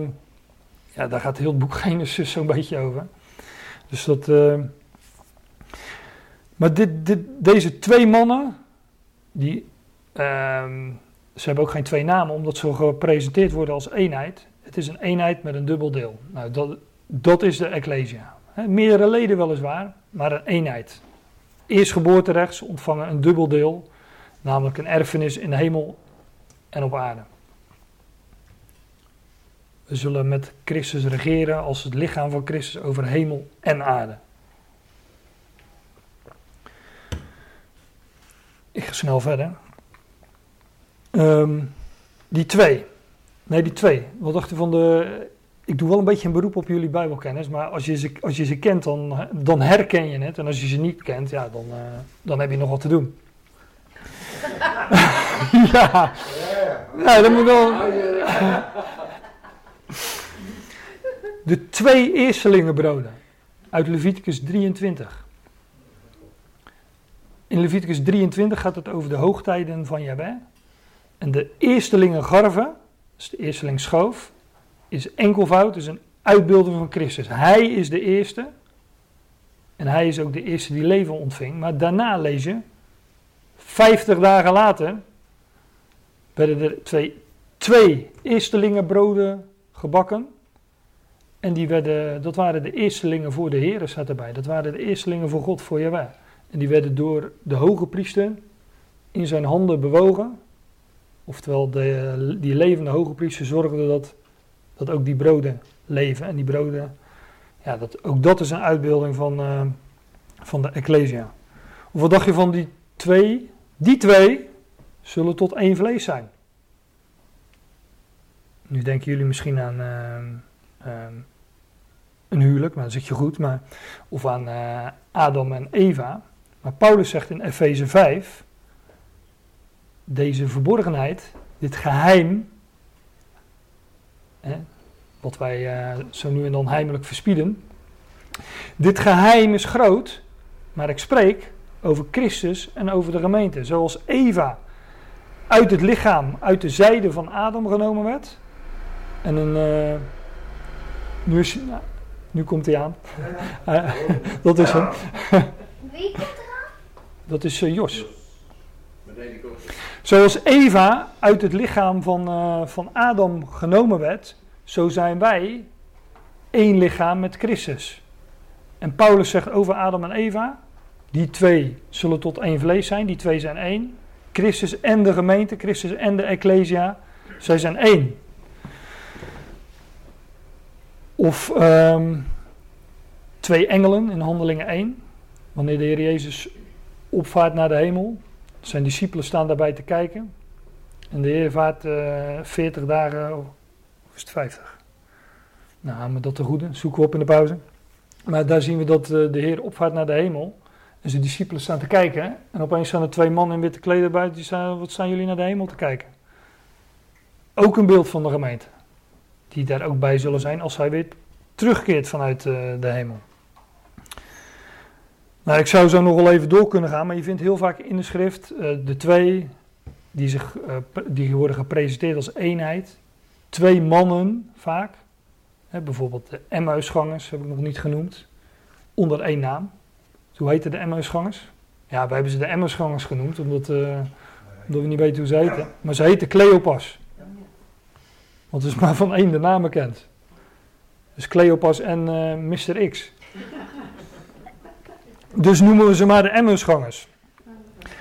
ja, daar gaat heel het boek Genesis zo'n beetje over. Dus dat. Uh, maar dit, dit, deze twee mannen. Die. Uh, ze hebben ook geen twee namen, omdat ze gepresenteerd worden als eenheid. Het is een eenheid met een dubbel deel. Nou, dat, dat is de Ecclesia. Meerdere leden weliswaar, maar een eenheid. Eerstgeboorterechts ontvangen een dubbel deel, namelijk een erfenis in de hemel en op aarde. We zullen met Christus regeren als het lichaam van Christus over hemel en aarde. Ik ga snel verder. Um, die twee. Nee, die twee. Wat dacht u van de ik doe wel een beetje een beroep op jullie Bijbelkennis, maar als je ze, als je ze kent, dan, dan herken je het. En als je ze niet kent, ja, dan, uh, dan heb je nog wat te doen. ja. ja, dat moet wel. De twee eerstelingenbroden uit Leviticus 23. In Leviticus 23 gaat het over de hoogtijden van Jahweh. En de eerstelingen garven, dus de eersteling schoof, is enkelvoud, is een uitbeelding van Christus. Hij is de eerste. En hij is ook de eerste die leven ontving. Maar daarna lees je, 50 dagen later, werden er twee, twee eerstelingenbroden gebakken. En die werden, dat waren de eerstelingen voor de Heer, staat erbij. Dat waren de eerstelingen voor God, voor Jawel. En die werden door de hoge priester in zijn handen bewogen. Oftewel, de, die levende hoge priester zorgde dat, dat ook die broden leven. En die broden, ja, dat, ook dat is een uitbeelding van, uh, van de Ecclesia. Of wat dacht je van die twee? Die twee zullen tot één vlees zijn. Nu denken jullie misschien aan uh, uh, een huwelijk, maar dan zit je goed. Maar, of aan Adam en Eva. Maar Paulus zegt in Efeze 5, deze verborgenheid, dit geheim, hè, wat wij uh, zo nu en dan heimelijk verspieden. Dit geheim is groot, maar ik spreek over Christus en over de gemeente. Zoals Eva uit het lichaam, uit de zijde van Adam genomen werd. En een, uh, nu, is, nou, nu komt hij aan. Uh, dat is hem. Wie komt eraan? Dat is uh, Jos. Zoals Eva uit het lichaam van, uh, van Adam genomen werd, zo zijn wij één lichaam met Christus. En Paulus zegt over Adam en Eva, die twee zullen tot één vlees zijn, die twee zijn één. Christus en de gemeente, Christus en de Ecclesia, zij zijn één. Of um, twee engelen in Handelingen 1, wanneer de Heer Jezus opvaart naar de hemel. Zijn discipelen staan daarbij te kijken. En de Heer vaart uh, 40 dagen, of is het 50? Nou, maar dat te goede, zoeken we op in de pauze. Maar daar zien we dat uh, de Heer opvaart naar de hemel. En zijn discipelen staan te kijken. En opeens staan er twee mannen in witte kleden bij. Die staan, wat staan jullie naar de hemel te kijken? Ook een beeld van de gemeente. Die daar ook bij zullen zijn als hij weer terugkeert vanuit uh, de hemel. Nou, ik zou zo nog wel even door kunnen gaan, maar je vindt heel vaak in de schrift uh, de twee die, zich, uh, die worden gepresenteerd als eenheid. Twee mannen vaak. Hè, bijvoorbeeld de Emmausgangers heb ik nog niet genoemd. Onder één naam. Hoe heten de Emmausgangers? Ja, wij hebben ze de Emmausgangers genoemd, omdat, uh, omdat we niet weten hoe ze heten. Maar ze heten Cleopas. Want het is maar van één de naam bekend. Dus Cleopas en Mr. X. Dus noemen we ze maar de Emmausgangers.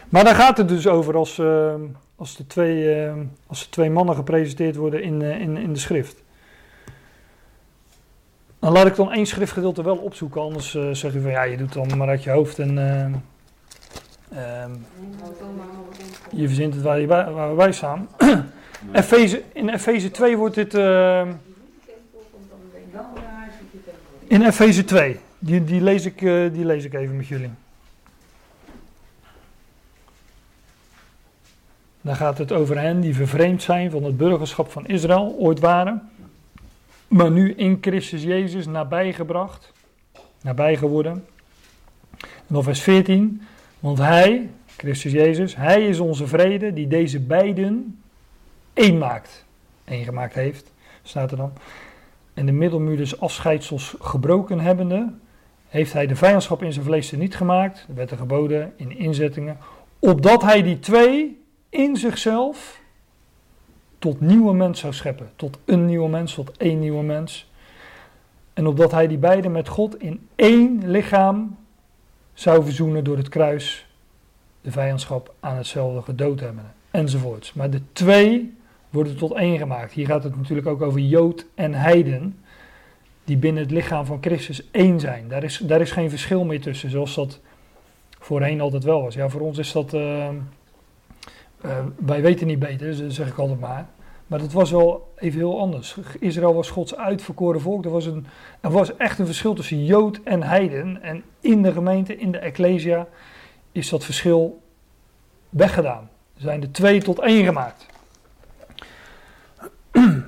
Maar daar gaat het dus over als, uh, als, de twee, uh, als de twee mannen gepresenteerd worden in, uh, in, in de schrift. Dan laat ik dan één schriftgedeelte wel opzoeken, anders zeg je van ja, je doet het dan maar uit je hoofd en je verzint het waar, je waar we bij staan. Efeze, in Efeze 2 wordt dit. in Efeze 2. Die, die, lees ik, uh, die lees ik even met jullie. Daar gaat het over hen die vervreemd zijn van het burgerschap van Israël, ooit waren, maar nu in Christus Jezus nabijgebracht, nabij geworden. En dan vers 14, want Hij, Christus Jezus, Hij is onze vrede die deze beiden één maakt, één gemaakt heeft, staat er dan. En de middelmuur des afscheidsels gebroken hebbende, heeft hij de vijandschap in zijn vlees niet gemaakt, er werd er geboden in inzettingen, opdat hij die twee in zichzelf tot nieuwe mens zou scheppen. Tot een nieuwe mens, tot één nieuwe mens. En opdat hij die beiden met God in één lichaam zou verzoenen door het kruis, de vijandschap aan hetzelfde gedood hebben, enzovoorts. Maar de twee worden tot één gemaakt. Hier gaat het natuurlijk ook over Jood en Heiden die binnen het lichaam van Christus één zijn. Daar is, daar is geen verschil meer tussen, zoals dat voorheen altijd wel was. Ja, voor ons is dat, uh, uh, wij weten niet beter, dus dat zeg ik altijd maar. Maar dat was wel even heel anders. Israël was Gods uitverkoren volk. Er was, een, er was echt een verschil tussen Jood en Heiden. En in de gemeente, in de Ecclesia, is dat verschil weggedaan. Er zijn er twee tot één gemaakt.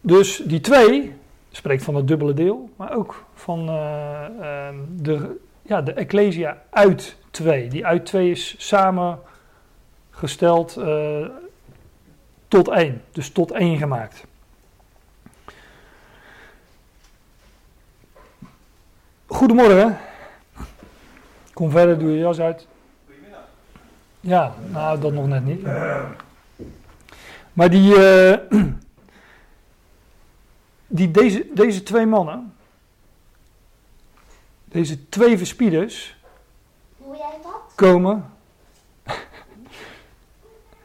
Dus die twee spreekt van het dubbele deel, maar ook van uh, uh, de, ja, de Ecclesia uit twee. Die uit twee is samengesteld uh, tot één. Dus tot één gemaakt. Goedemorgen. Kom verder, doe je jas uit. Goedemiddag. Ja, nou dat nog net niet. Maar die, uh, die deze, deze twee mannen, deze twee verspieders, Hoe jij dat? komen.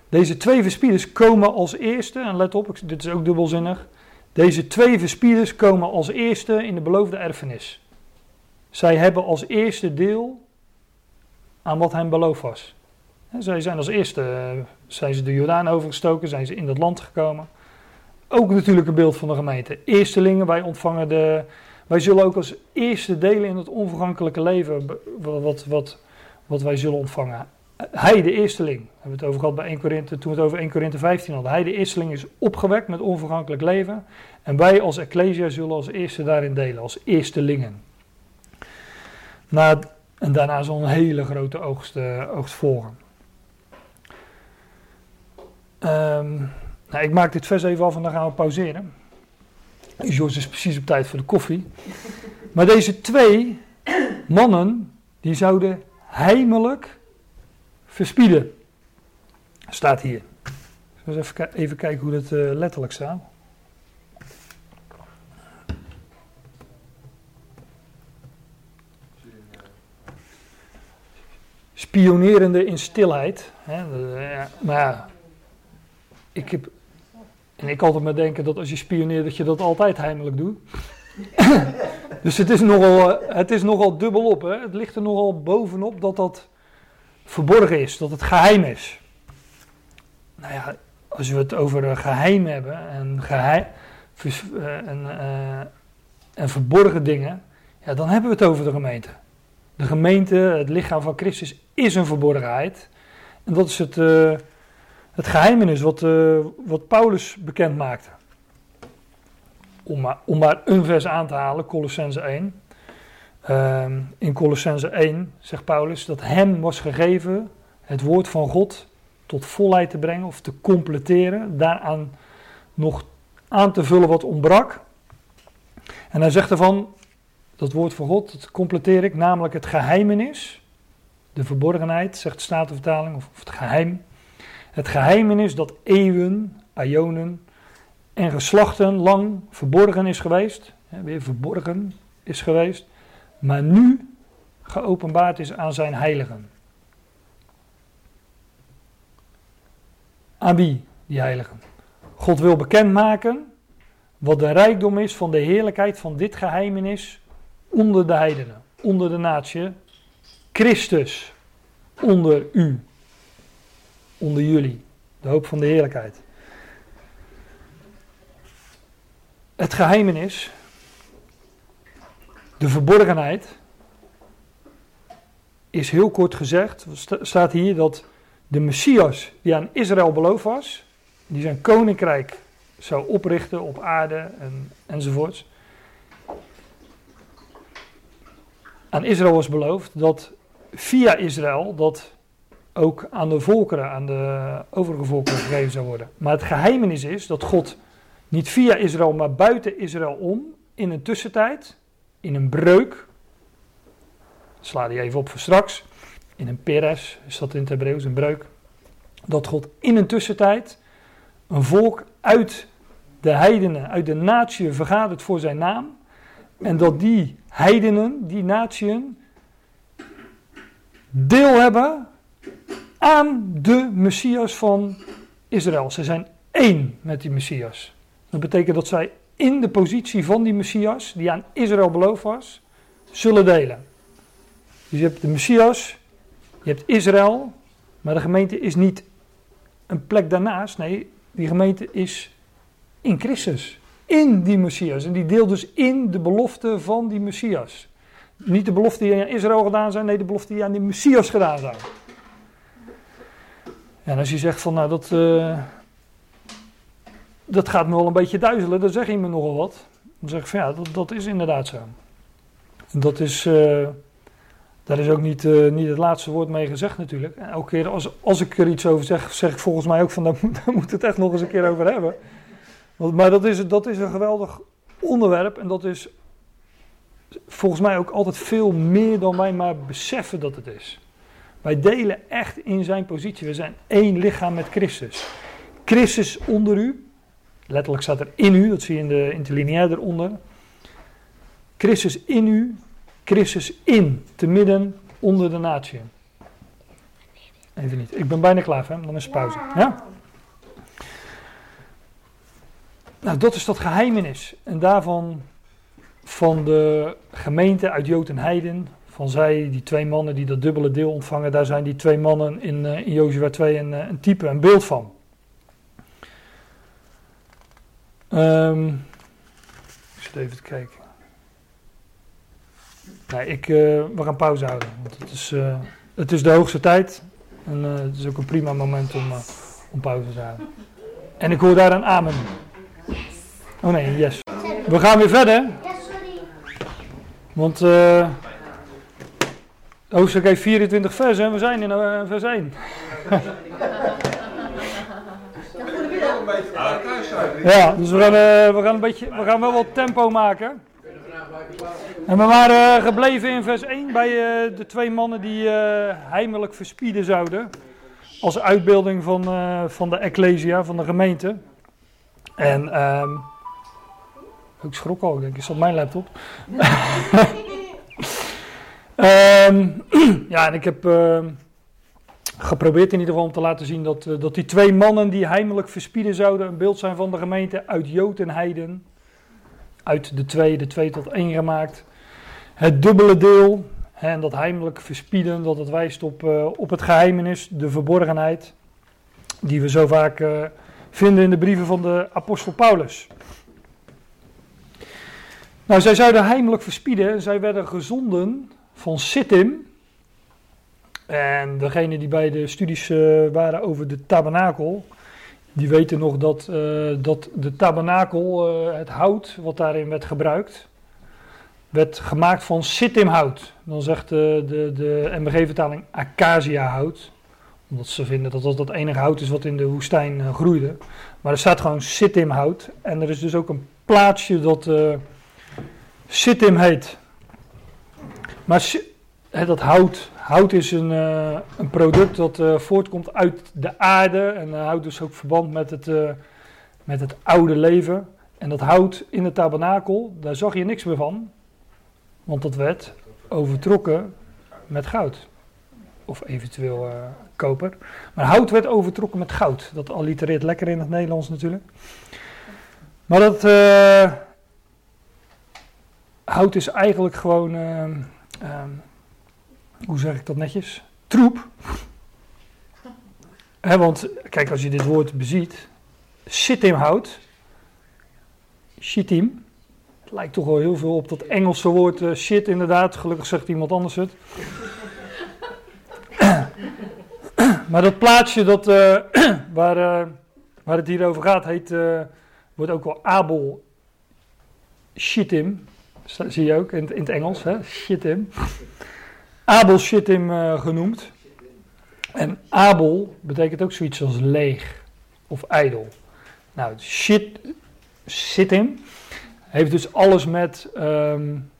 Deze twee verspieders komen als eerste, en let op, dit is ook dubbelzinnig. Deze twee verspieders komen als eerste in de beloofde erfenis. Zij hebben als eerste deel aan wat hen beloofd was. Zij zijn als eerste, zijn ze de Jordaan overgestoken, zijn ze in dat land gekomen. Ook natuurlijk een beeld van de gemeente. Eerstelingen, wij ontvangen de. Wij zullen ook als eerste delen in het onvergankelijke leven. wat, wat, wat wij zullen ontvangen. Hij, de eersteling, hebben we het over gehad bij 1 Korinthe, toen we het over 1 Korinthe 15 hadden. Hij, de eersteling, is opgewekt met onvergankelijk leven. En wij als Ecclesia zullen als eerste daarin delen, als eerstelingen. Na, en daarna zal een hele grote oogst, uh, oogst volgen. Um, nou, ik maak dit vers even af en dan gaan we pauzeren. George is precies op tijd voor de koffie. Maar deze twee mannen, die zouden heimelijk verspieden. Staat hier. Dus even, even kijken hoe dat uh, letterlijk staat. Spionerende in stilheid. Hè, maar ja, ik heb en ik altijd maar denken dat als je spioneert, dat je dat altijd heimelijk doet. dus het is, nogal, eh, het is nogal dubbelop. Hè? Het ligt er nogal bovenop dat dat verborgen is, dat het geheim is. Nou ja, als we het over geheim hebben en, geheim, eh, en, uh, en verborgen dingen, ja, dan hebben we het over de gemeente. De gemeente, het lichaam van Christus, is een verborgenheid. En dat is het, uh, het geheimenis wat, uh, wat Paulus bekend maakte. Om maar, om maar een vers aan te halen, Colossense 1. Uh, in Colossense 1 zegt Paulus dat hem was gegeven het woord van God tot volheid te brengen of te completeren, daaraan nog aan te vullen wat ontbrak. En hij zegt ervan, dat woord van God, dat completeer ik, namelijk het geheimenis, de verborgenheid, zegt de Statenvertaling, of het geheim het geheimenis dat eeuwen, aionen en geslachten lang verborgen is geweest, weer verborgen is geweest, maar nu geopenbaard is aan zijn heiligen. Aan wie, die heiligen? God wil bekendmaken wat de rijkdom is van de heerlijkheid van dit geheimenis onder de heidenen, onder de natie. Christus onder u onder jullie. De hoop van de heerlijkheid. Het geheimenis, de verborgenheid, is heel kort gezegd, staat hier dat de Messias die aan Israël beloofd was, die zijn koninkrijk zou oprichten op aarde en, enzovoorts. Aan Israël was beloofd dat via Israël dat ook aan de volkeren, aan de overige volkeren gegeven zou worden. Maar het geheimenis is dat God niet via Israël, maar buiten Israël om, in een tussentijd, in een breuk, sla die even op voor straks, in een peres is dat in het Hebreeuws, een breuk, dat God in een tussentijd een volk uit de heidenen, uit de natie vergadert voor zijn naam, en dat die heidenen, die natieën, deel hebben aan de Messias van Israël. Ze zijn één met die Messias. Dat betekent dat zij in de positie van die Messias, die aan Israël beloofd was, zullen delen. Dus je hebt de Messias, je hebt Israël, maar de gemeente is niet een plek daarnaast. Nee, die gemeente is In Christus. In die Messias. En die deelt dus in de belofte van die Messias. Niet de belofte die aan Israël gedaan zijn, nee, de belofte die aan die Messias gedaan zijn. En als je zegt van, nou, dat, uh, dat gaat me wel een beetje duizelen, dan zeg je me nogal wat. Dan zeg ik van, ja, dat, dat is inderdaad zo. En dat is, uh, daar is ook niet, uh, niet het laatste woord mee gezegd natuurlijk. En elke keer als, als ik er iets over zeg, zeg ik volgens mij ook van, daar moet, daar het echt nog eens een keer over hebben. Want, maar dat is, dat is een geweldig onderwerp en dat is volgens mij ook altijd veel meer dan wij maar beseffen dat het is. Wij delen echt in zijn positie. We zijn één lichaam met Christus. Christus onder u. Letterlijk staat er in u, dat zie je in de interlineair eronder. Christus in u, Christus in, te midden onder de natie. Even niet, ik ben bijna klaar, hè? dan is pauze. Ja? Nou, dat is dat geheimenis. En daarvan van de gemeente uit Jood en Heiden, van zij, die twee mannen die dat dubbele deel ontvangen, daar zijn die twee mannen in, uh, in Jozua 2 een, uh, een, type, een beeld van. Um, ik zit even te kijken. Nee, ik, uh, we gaan pauze houden, want het is, het is de hoogste tijd. En het is ook een prima moment om, om pauze te houden. En ik hoor daar een amen. Oh nee, yes. We gaan weer verder. Want uh, hoofdstuk heeft 24 versen en we zijn in uh, vers 1. ja, dus we gaan, uh, we, gaan een beetje, we gaan wel wat tempo maken. En we waren gebleven in vers 1 bij de twee mannen die heimelijk verspieden zouden. Als uitbeelding van, van de Ecclesia, van de gemeente. En... Um, ik schrok al, ik denk, is dat mijn laptop? um, ja, en ik heb uh, geprobeerd in ieder geval om te laten zien dat, uh, dat die twee mannen die heimelijk verspieden zouden een beeld zijn van de gemeente uit Jood en Heiden. Uit de twee, de twee tot één gemaakt. Het dubbele deel, en dat heimelijk verspieden, dat het wijst op, uh, op het geheimenis, de verborgenheid, die we zo vaak vinden in de brieven van de apostel Paulus. Nou, zij zouden heimelijk verspieden. Zij werden gezonden van Sittim. En degene die bij de studies uh, waren over de tabernakel, die weten nog dat, uh, dat de tabernakel, uh, het hout wat daarin werd gebruikt, werd gemaakt van Sittimhout. Dan zegt de, de, de MBG-vertaling acacia-hout. Omdat ze vinden dat dat het enige hout is wat in de woestijn groeide. Maar er staat gewoon Sittimhout. En er is dus ook een plaatsje dat Sittim heet. Maar dat hout, hout is een, uh, een product dat uh, voortkomt uit de aarde en uh, houdt dus ook verband met het, met het oude leven. En dat hout in de tabernakel, daar zag je niks meer van, want dat werd overtrokken met goud. Of eventueel koper. Maar hout werd overtrokken met goud. Dat allitereert lekker in het Nederlands natuurlijk. Maar dat hout is eigenlijk gewoon, uh, hoe zeg ik dat netjes? Troep. He, want kijk, als je dit woord beziet, hout, shitim, het lijkt toch wel heel veel op dat Engelse woord uh, shit inderdaad. Gelukkig zegt iemand anders het. maar dat plaatsje dat, uh, waar, uh, waar het hier over gaat, heet, wordt ook wel Abel Shittim zie je ook in, in het Engels, hè? Shittim. Abel Shittim uh, genoemd. En Abel betekent ook zoiets als leeg of ijdel. Nou, shit, Shittim heeft dus alles met, um,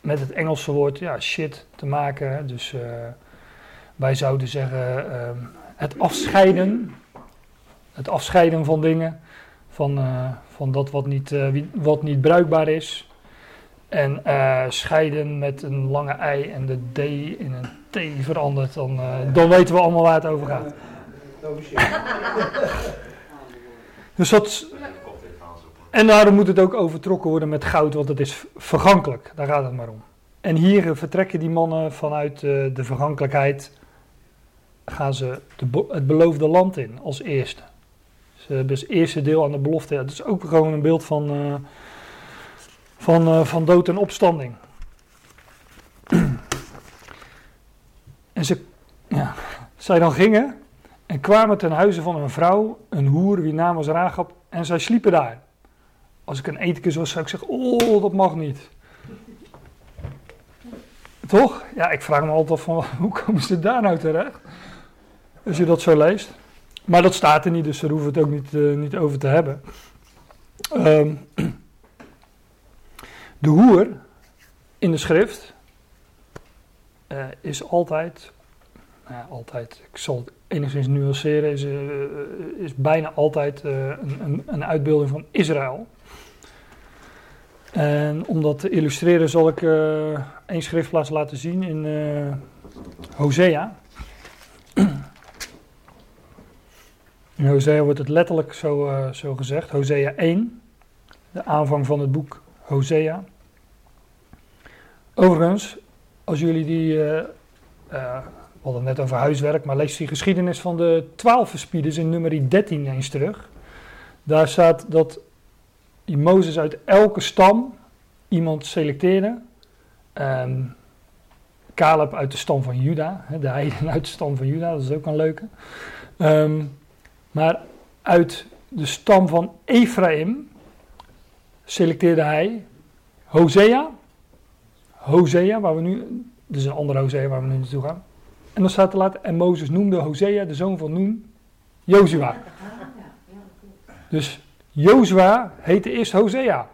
met het Engelse woord ja, shit te maken. Dus uh, wij zouden zeggen um, het afscheiden. Het afscheiden van dingen. Van, uh, van dat wat niet, wat niet bruikbaar is. En uh, scheiden met een lange ei en de D in een T verandert, dan, uh, dan weten we allemaal waar het over gaat. dus dat. En daarom moet het ook overtrokken worden met goud, want het is vergankelijk. Daar gaat het maar om. En hier vertrekken die mannen vanuit uh, de vergankelijkheid. Gaan ze de, het beloofde land in als eerste. Ze hebben het eerste deel aan de belofte. Ja, dat is ook gewoon een beeld van, eh, van, eh, van dood en opstanding. en ze, ja, zij dan gingen en kwamen ten huize van een vrouw, een hoer, wie naam was Rahab, en zij sliepen daar. Als ik een ethikus was, zou ik zeggen, oh, dat mag niet. Toch? Ja, ik vraag me altijd van, hoe komen ze daar nou terecht? Als je dat zo leest. Maar dat staat er niet, dus daar hoeven we het ook niet, uh, niet over te hebben. Um, de hoer in de schrift uh, is altijd, nou ja, altijd, ik zal het enigszins nuanceren, is, uh, is bijna altijd een, een, een, uitbeelding van Israël. En om dat te illustreren zal ik één schriftplaats laten zien in Hosea. In Hosea wordt het letterlijk zo, zo gezegd. Hosea 1, de aanvang van het boek Hosea. Overigens, als jullie die, uh, uh, we hadden net over huiswerk, maar lees die geschiedenis van de twaalf verspieders in nummer 13 eens terug. Daar staat dat Mozes uit elke stam iemand selecteerde. Um, Caleb uit de stam van Juda, de heiden uit de stam van Juda, dat is ook een leuke. Um, maar uit de stam van Ephraim selecteerde hij Hosea. Hosea, waar we nu, dus een andere Hosea waar we nu naartoe gaan. En dan staat er later, en Mozes noemde Hosea, de zoon van Noen, Jozua. Dus Jozua heette eerst Hosea.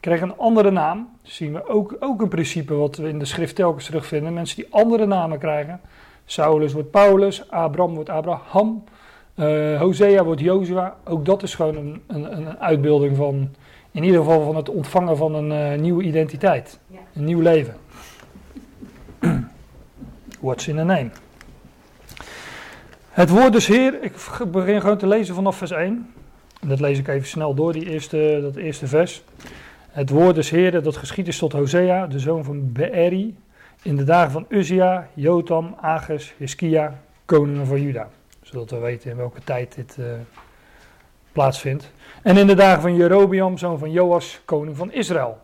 Kreeg een andere naam. Dat zien we ook, ook een principe wat we in de schrift telkens terugvinden. Mensen die andere namen krijgen. Saulus wordt Paulus, Abraham wordt Abraham. Uh, Hosea wordt Jozua. Ook dat is gewoon een, een, een, uitbeelding van, in ieder geval van het ontvangen van een uh, nieuwe identiteit. Ja. Een nieuw leven. What's in a name? Het woord dus Heer, ik begin gewoon te lezen vanaf vers 1. Dat lees ik even snel door, die eerste, dat eerste vers. Het woord des Heer, dat geschied is tot Hosea, de zoon van Beeri, in de dagen van Uzia, Jotam, Ages, Hiskia, koningen van Juda zodat we weten in welke tijd dit uh, plaatsvindt. En in de dagen van Jerobiam, zoon van Joas, koning van Israël.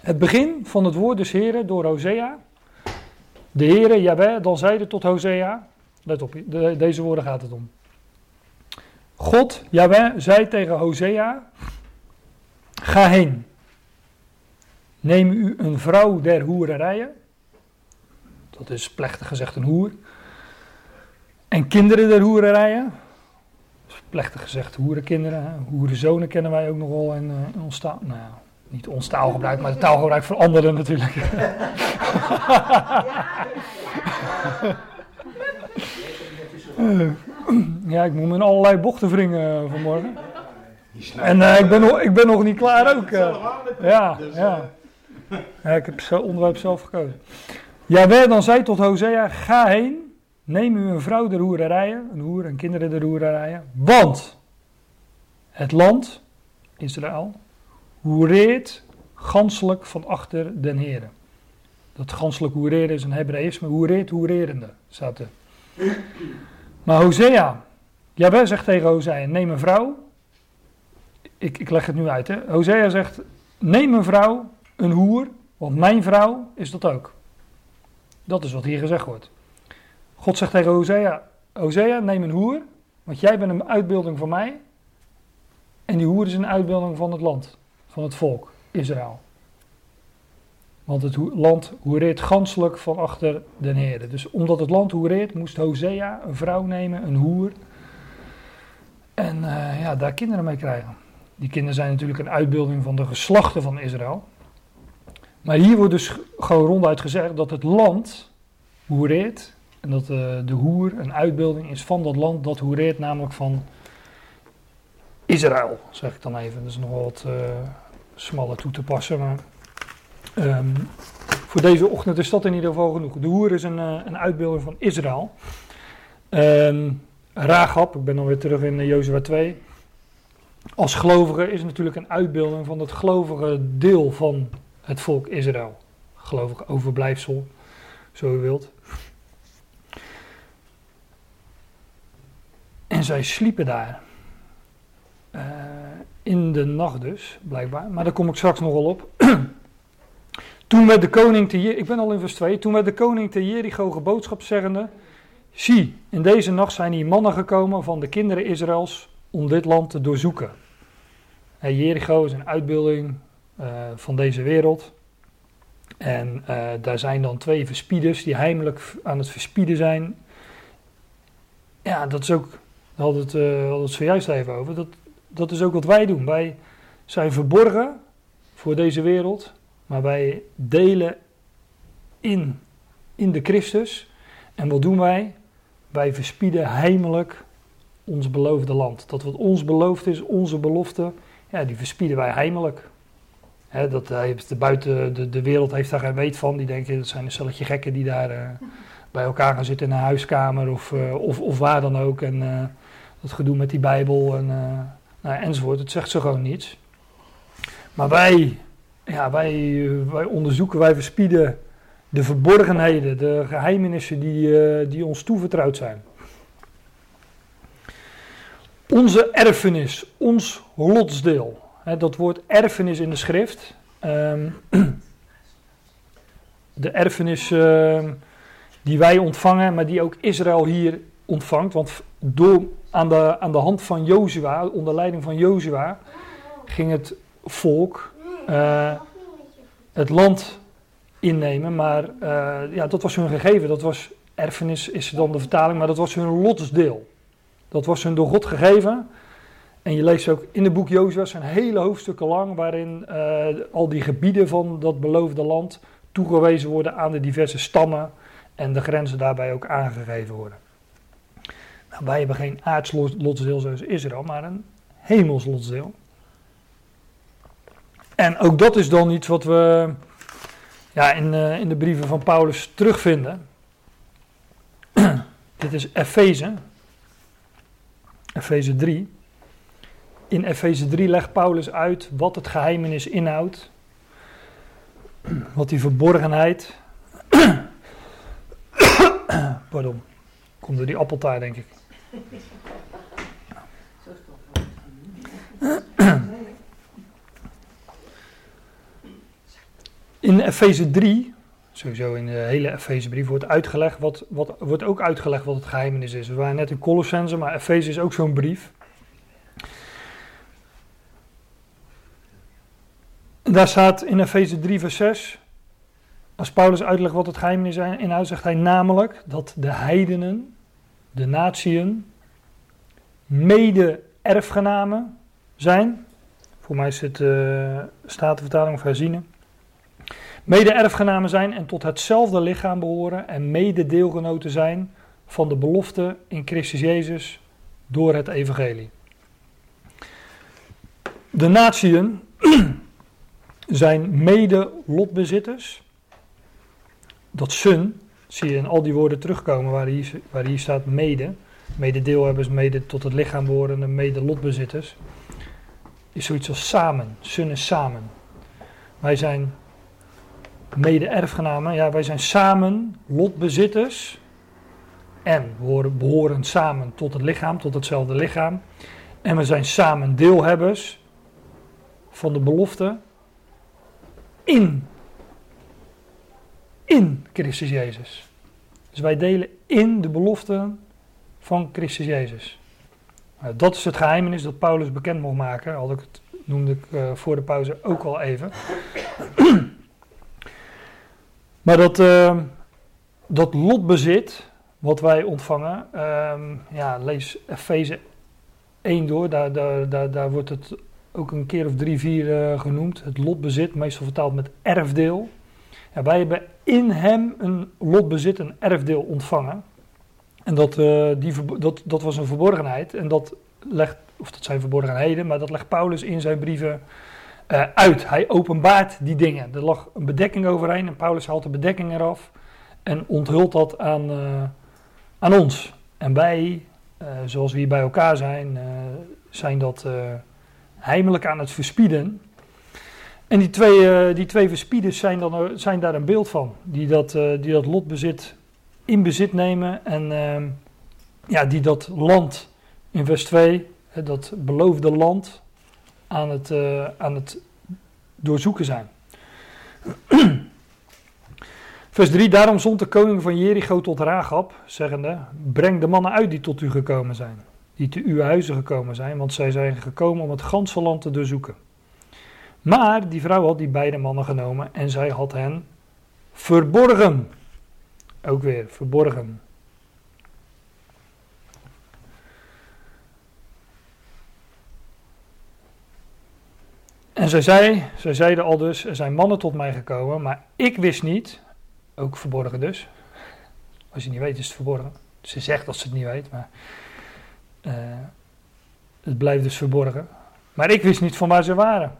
Het begin van het woord des Heren door Hosea. De Heere, Jabé, dan zeide tot Hosea. Let op, de, deze woorden gaat het om. God, Jabé, zei tegen Hosea: Ga heen. Neem u een vrouw der hoererijen. Dat is plechtig gezegd een hoer. En kinderen der hoererijen. Plechtig gezegd hoerenkinderen. Hoerenzonen kennen wij ook nog wel in, uh, in ons taal. Nou, niet ons taalgebruik, maar de taalgebruik van anderen natuurlijk. ja, ik moet me in allerlei bochten wringen vanmorgen. En uh, ik, ben nog, ik ben nog niet klaar ook. Uh, ja, ja. ja, ik heb het onderwerp zelf gekozen. Ja, dan zei tot Hosea, ga heen Neem u een vrouw der hoererijen, een hoer en kinderen der hoererijen, want het land, Israël, hoereert ganselijk van achter den heren. Dat ganselijk hoereren is een Hebreïsme, hoereert hoererende, staat er. Maar Hosea, Jabez zegt tegen Hosea, neem een vrouw. Ik, ik leg het nu uit, hè. Hosea zegt, neem een vrouw, een hoer, want mijn vrouw is dat ook. Dat is wat hier gezegd wordt. God zegt tegen Hosea, Hosea neem een hoer, want jij bent een uitbeelding van mij. En die hoer is een uitbeelding van het land, van het volk, Israël. Want het land hoereert ganselijk van achter den Heer. Dus omdat het land hoereert, moest Hosea een vrouw nemen, een hoer. En uh, ja, daar kinderen mee krijgen. Die kinderen zijn natuurlijk een uitbeelding van de geslachten van Israël. Maar hier wordt dus gewoon ronduit gezegd dat het land hoereert en dat uh, de hoer een uitbeelding is van dat land dat hoereert, namelijk van Israël, zeg ik dan even. Dat is nog wat uh, smaller toe te passen, maar um, voor deze ochtend is dat in ieder geval genoeg. De hoer is een, uh, een uitbeelding van Israël. Um, ik ben dan weer terug in Jozua 2. Als gelovige is natuurlijk een uitbeelding van het gelovige deel van het volk Israël. Gelovige overblijfsel, zo u wilt. En zij sliepen daar. in de nacht dus, blijkbaar. Maar daar kom ik straks nog wel op. toen werd de koning te Jericho, ik ben al in vers 2, toen werd de koning te Jericho geboodschap zeggende, zie, in deze nacht zijn hier mannen gekomen van de kinderen Israëls om dit land te doorzoeken. En Jericho is een uitbeelding uh, van deze wereld. En uh, daar zijn dan twee verspieders die heimelijk aan het verspieden zijn. Ja, dat is ook, we hadden het, zojuist even over, dat, dat is ook wat wij doen. Wij zijn verborgen voor deze wereld, maar wij delen in, in de Christus. En wat doen wij? Wij verspieden heimelijk ons beloofde land. Dat wat ons beloofd is, onze belofte, ja, die verspieden wij heimelijk. He, dat heeft de, buiten de, de wereld heeft daar geen weet van. Die denken dat zijn een stelletje gekken die daar uh, bij elkaar gaan zitten in een huiskamer of, of, of waar dan ook. En dat gedoe met die Bijbel en, nou, enzovoort. Het zegt ze gewoon niets. Maar wij, ja, wij, wij onderzoeken, wij verspieden de verborgenheden, de geheimenissen die, die ons toevertrouwd zijn. Onze erfenis, ons lotsdeel. Dat woord erfenis in de schrift. Um, de erfenis uh, die wij ontvangen, maar die ook Israël hier ontvangt. Want door, aan, de, aan de hand van Jozua, onder leiding van Jozua, ging het volk uh, het land innemen. Maar uh, ja, dat was hun gegeven. Dat was erfenis, is dan de vertaling, maar dat was hun lotsdeel. Dat was hun door God gegeven. En je leest ook in het boek Jozua zijn hele hoofdstukken lang waarin uh, al die gebieden van dat beloofde land toegewezen worden aan de diverse stammen en de grenzen daarbij ook aangegeven worden. Nou, wij hebben geen aards lotsdeel zoals Israël, maar een hemels lotsdeel. En ook dat is dan iets wat we ja, in, uh, in de brieven van Paulus terugvinden. Dit is Efeze, Efeze 3. In Efeze 3 legt Paulus uit wat het geheimenis inhoudt. Wat die verborgenheid. Pardon. Komt door die appeltaart, denk ik. In Efeze 3, sowieso in de hele Efezebrief, wordt uitgelegd wat, wat, wordt ook uitgelegd wat het geheimenis is. We waren net in Colossense, maar Efeze is ook zo'n brief. Daar staat in Efeze 3, vers 6. Als Paulus uitlegt wat het geheimenis inhoudt, zegt hij namelijk dat de heidenen, de natieën, mede-erfgenamen zijn. Voor mij is het uh, Statenvertaling of herzienen. Mede-erfgenamen zijn en tot hetzelfde lichaam behoren en mede-deelgenoten zijn van de belofte in Christus Jezus door het evangelie. De natieën zijn mede-lotbezitters. Dat sun, zie je in al die woorden terugkomen waar hier, waar hier staat mede. Mededeelhebbers, mede tot het lichaam behorende, mede-lotbezitters. Is zoiets als samen. Sun samen. Wij zijn mede-erfgenamen. Ja, wij zijn samen lotbezitters. En we behoren, behoren samen tot het lichaam, tot hetzelfde lichaam. En we zijn samen deelhebbers van de belofte in. In Christus Jezus. Dus wij delen in de beloften van Christus Jezus. Nou, dat is het geheimenis dat Paulus bekend mocht maken. Had ik het, noemde ik uh, voor de pauze ook al even. maar dat, uh, dat lotbezit wat wij ontvangen, uh, ja, lees Efeze 1 door, daar, daar, daar, daar wordt het ook een keer of drie, vier uh, genoemd. Het lotbezit, meestal vertaald met erfdeel. Ja, wij hebben in hem een lotbezit, een erfdeel ontvangen. En dat, uh, die, dat, dat was een verborgenheid. En dat legt, of dat zijn verborgenheden, maar dat legt Paulus in zijn brieven uh, uit. Hij openbaart die dingen. Er lag een bedekking overheen en Paulus haalt de bedekking eraf en onthult dat aan, aan ons. En wij, zoals we hier bij elkaar zijn, zijn dat heimelijk aan het verspieden. En die twee, uh, die twee verspieders zijn, dan, zijn daar een beeld van. Die dat, uh, die dat lotbezit in bezit nemen. En uh, ja, die dat land in vers 2, dat beloofde land, aan het, eh, aan het doorzoeken zijn. Vers 3, daarom zond de koning van Jericho tot Rahab, zeggende, breng de mannen uit die tot u gekomen zijn, die te uw huizen gekomen zijn, want zij zijn gekomen om het ganse land te doorzoeken. Maar die vrouw had die beide mannen genomen en zij had hen verborgen. Ook weer, verborgen. En zij, zei, zij zeiden al dus, er zijn mannen tot mij gekomen, maar ik wist niet, ook verborgen dus. Als je het niet weet is het verborgen. Ze zegt dat ze het niet weet, maar uh, het blijft dus verborgen. Maar ik wist niet van waar ze waren.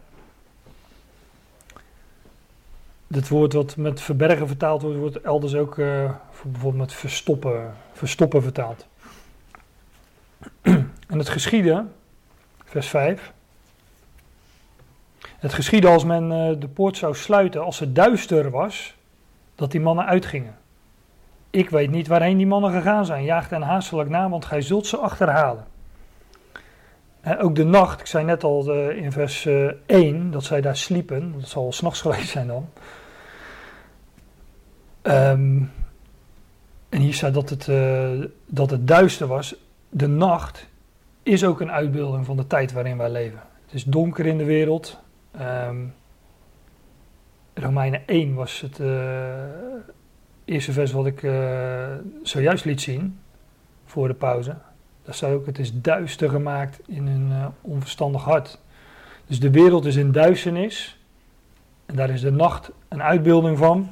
Het woord wat met verbergen vertaald wordt, wordt elders ook uh, bijvoorbeeld met verstoppen, verstoppen vertaald. en het geschiedde, vers 5. Het geschiedde als men uh, de poort zou sluiten, als het duister was, dat die mannen uitgingen. Ik weet niet waarheen die mannen gegaan zijn. Jaag hen haastelijk na, want gij zult ze achterhalen. Uh, ook de nacht, ik zei net al uh, in vers 1 dat zij daar sliepen. Dat zal s'nachts geweest zijn dan. Um, en hier staat dat het, dat het duister was. De nacht is ook een uitbeelding van de tijd waarin wij leven. Het is donker in de wereld. Um, Romeinen 1 was het uh, eerste vers wat ik uh, zojuist liet zien voor de pauze. Daar staat ook: Het is duister gemaakt in een onverstandig hart. Dus de wereld is in duisternis. En daar is de nacht een uitbeelding van.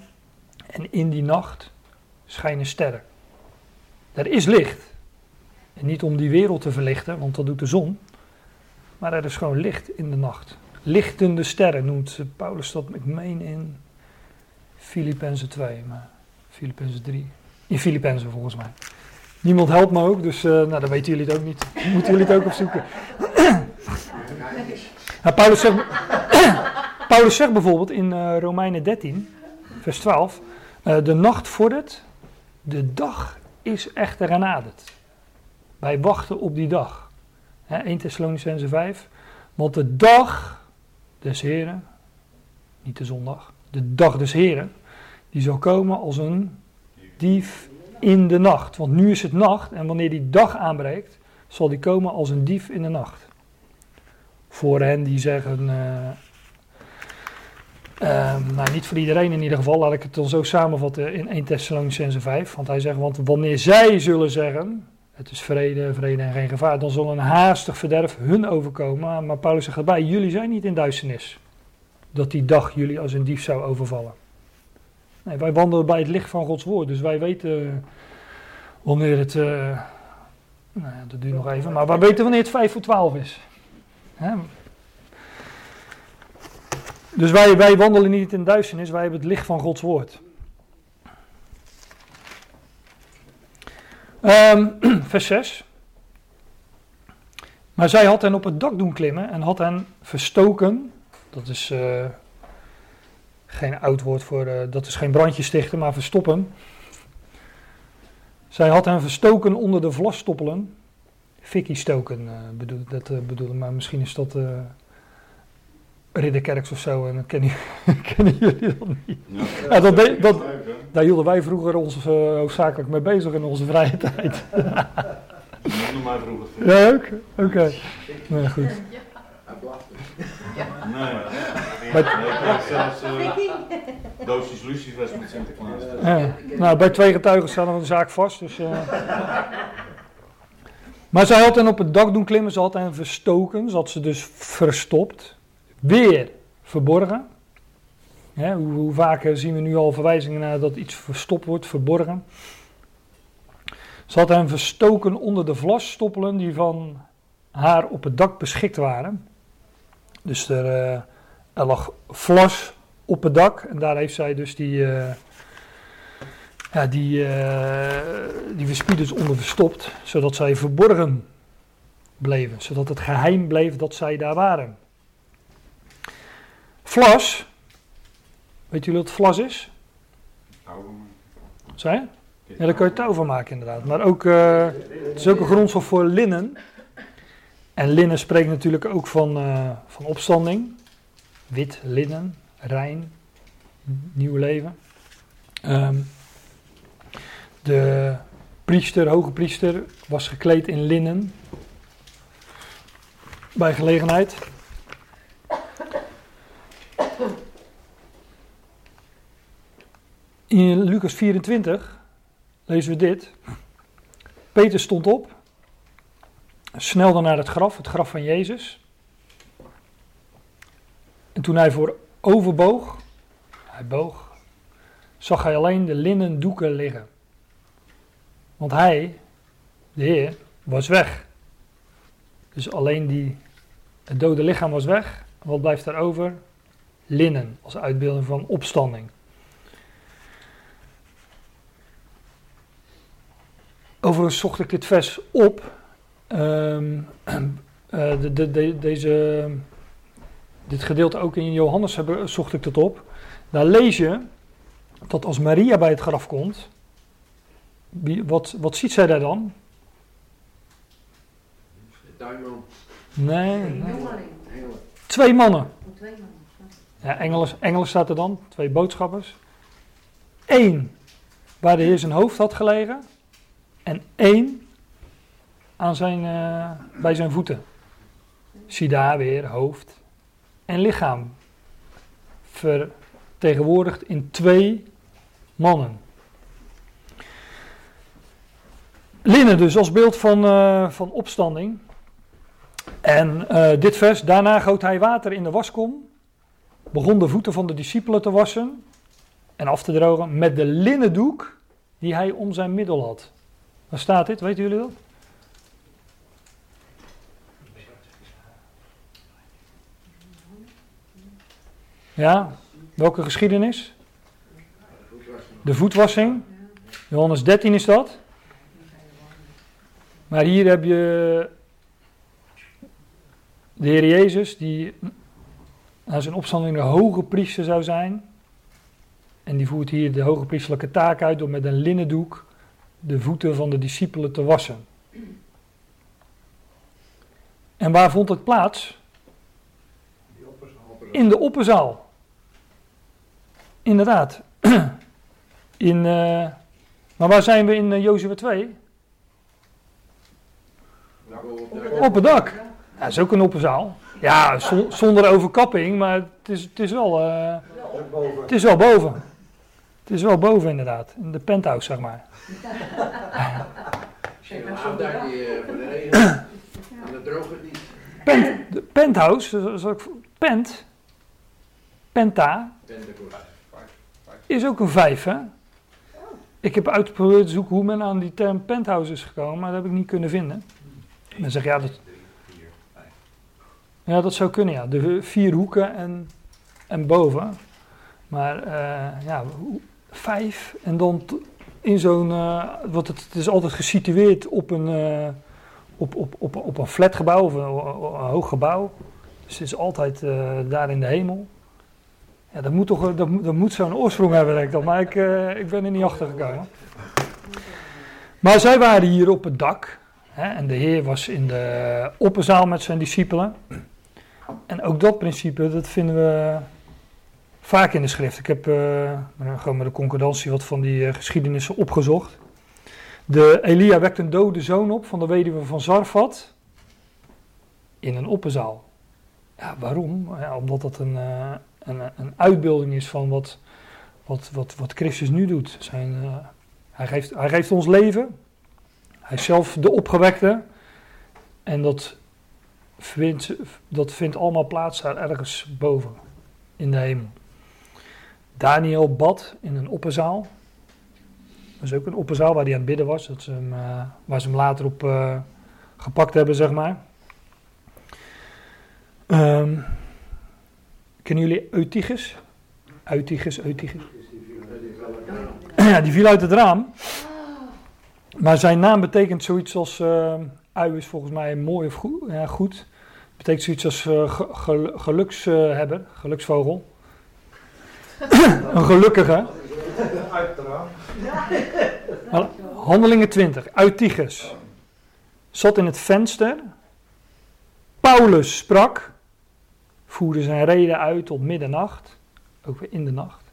En in die nacht schijnen sterren. Er is licht. En niet om die wereld te verlichten, want dat doet de zon. Maar er is gewoon licht in de nacht. Lichtende sterren noemt Paulus dat, ik meen in Filippenzen 2, maar Filippenzen 3. In Filippenzen volgens mij. Niemand helpt me ook, dus uh, nou, dan weten jullie het ook niet. Moeten jullie het ook opzoeken. nou, Paulus, zegt, Paulus zegt bijvoorbeeld in uh, Romeinen 13, vers 12: uh, De nacht vordert, de dag is echter genaderd. Wij wachten op die dag. Hè, 1 Thessalonicense 5. Want de dag des Heren, niet de zondag, de dag des Heren, die zal komen als een dief in de nacht. Want nu is het nacht en wanneer die dag aanbreekt, zal die komen als een dief in de nacht. Voor hen die zeggen, uh, uh, nou niet voor iedereen in ieder geval, laat ik het dan zo samenvatten in 1 Thessalonicense 5. Want hij zegt, want wanneer zij zullen zeggen, het is vrede, vrede en geen gevaar. Dan zal een haastig verderf hun overkomen. Maar Paulus zegt erbij, jullie zijn niet in duisternis. Dat die dag jullie als een dief zou overvallen. Nee, wij wandelen bij het licht van Gods woord. Dus wij weten wanneer het... Uh, nou ja, dat duurt nog even. Maar wij weten wanneer het 5 voor 12 is. Hè? Dus wij, wij wandelen niet in duisternis. Wij hebben het licht van Gods woord. Um, vers 6. Maar zij had hen op het dak doen klimmen en had hen verstoken. Dat is uh, geen oud woord voor, uh, dat is geen brandje stichten, maar verstoppen. Zij had hen verstoken onder de vlasstoppelen. Fikkie stoken uh, bedoel, dat bedoelde, maar misschien is dat Ridderkerks of zo en dan kennen, kennen jullie dat niet. Ja, ja, dat, dat, daar hielden wij vroeger ons uh, hoofdzakelijk mee bezig in onze vrije tijd. Nog maar vroeger. Ja, ook? Oké. Okay. Nee, goed. Ja. Nee, nee, ik zelfs uh, doosjes lucifers met Sinterklaas. Ja. Nou, bij twee getuigen staan we de zaak vast, dus... Uh. Maar zij had hen op het dak doen klimmen, ze had hen verstoken, ze had ze dus verstopt weer verborgen. hoe, vaak zien we nu al verwijzingen naar dat iets verstopt wordt, verborgen. Ze had hem verstoken onder de vlasstoppelen die van haar op het dak beschikt waren. Dus er, uh, er lag vlas op het dak en daar heeft zij dus die, uh, ja, die, die verspieders onder verstopt, zodat zij verborgen bleven. Zodat het geheim bleef dat zij daar waren. Vlas. Weet jullie wat vlas is? Touw Zij? Ja, daar kan je touw van maken inderdaad. Maar ook, uh, het is ook een grondstof voor linnen. En linnen spreekt natuurlijk ook van, eh, van opstanding. Wit linnen, rein, nieuw leven. Ehm, de priester, hoge priester, was gekleed in linnen. Bij gelegenheid. In Lucas 24 lezen we dit. Peter stond op, snelde naar het graf, het graf van Jezus. En toen hij voor overboog, hij boog, zag hij alleen de linnen doeken liggen. Want hij, de Heer, was weg. Dus alleen die, het dode lichaam was weg. Wat blijft daar over? Linnen, als uitbeelding van opstanding. Overigens zocht ik dit vers op. Um, de, de, de, deze, dit gedeelte ook in Johannes hebben, zocht ik dat op. Daar lees je dat als Maria bij het graf komt, wie, wat, wat ziet zij daar dan? Tuinman. Nee, nee. Twee mannen. Engels, Engels staat er dan, twee boodschappers. Eén waar de Heer zijn hoofd had gelegen. En één aan zijn, uh, bij zijn voeten. Zie daar weer hoofd en lichaam. Vertegenwoordigd in twee mannen. Linnen dus als beeld van, uh, van opstanding. En uh, dit vers, daarna goot hij water in de waskom, begon de voeten van de discipelen te wassen en af te drogen met de linnen doek die hij om zijn middel had. Waar staat dit? Weten jullie dat? Ja, welke geschiedenis? De voetwassing. Johannes 13 is dat. Maar hier heb je de Heer Jezus, die na zijn opstanding de hoge priester zou zijn. En die voert hier de hoge priesterlijke taak uit door met een linnen doek de voeten van de discipelen te wassen. En waar vond het plaats? In de opperzaal. Inderdaad. In, uh, maar waar zijn we in uh, Jozua 2? Op het dak. Ja, dat is ook een opperzaal. Ja, zonder overkapping, maar het is, het is wel. Uh, het is wel boven. Het is wel boven inderdaad. In de penthouse, zeg maar. Een afdakje voor de regen. En dat droogt het niet. Pent, de penthouse, pent, penta, is ook een vijf, hè? Ik heb uitgeprobeerd te zoeken hoe men aan die term penthouse is gekomen, maar dat heb ik niet kunnen vinden. Dan zeg ja, dat, ja, dat zou kunnen, ja. De vier hoeken en, en boven. Maar uh, ja, vijf en dan in zo'n. Uh, wat het, het, is altijd gesitueerd op een, uh, op, op, op, op een flatgebouw of een, hoog gebouw. Dus het is altijd daar in de hemel. Ja, dat moet toch dat, dat moet zo'n oorsprong hebben, denk ik dan. Maar ik, ik ben er niet achter gekomen. Maar zij waren hier op het dak. Hè, en de Heer was in de opperzaal met zijn discipelen. En ook dat principe, dat vinden we vaak in de schrift. Ik heb uh, gewoon met de concordantie wat van die uh, geschiedenissen opgezocht. De Elia wekt een dode zoon op van de weduwe van Zarfat in een opperzaal. Ja, waarom? Ja, omdat dat een, uh, een, een, uitbeelding is van wat, wat, wat, wat Christus nu doet. Zijn, hij, geeft, hij geeft ons leven. Hij is zelf de opgewekte. En dat vindt, dat vindt allemaal plaats daar ergens boven in de hemel. Daniel bad in een opperzaal. Dat is ook een opperzaal waar hij aan het bidden was. Dat ze uh, waar ze hem later op uh, gepakt hebben, zeg maar. Um, kennen jullie Eutychus? Eutychus, Eutychus. Ja, die viel uit het raam. Maar zijn naam betekent zoiets als... Uh, ui is volgens mij mooi of. Ja, goed. Betekent zoiets als ge, gelukshebber, geluksvogel. een gelukkige. Handelingen 20. Uit Zat in het venster. Paulus sprak, voerde zijn reden uit tot middernacht, ook weer in de nacht.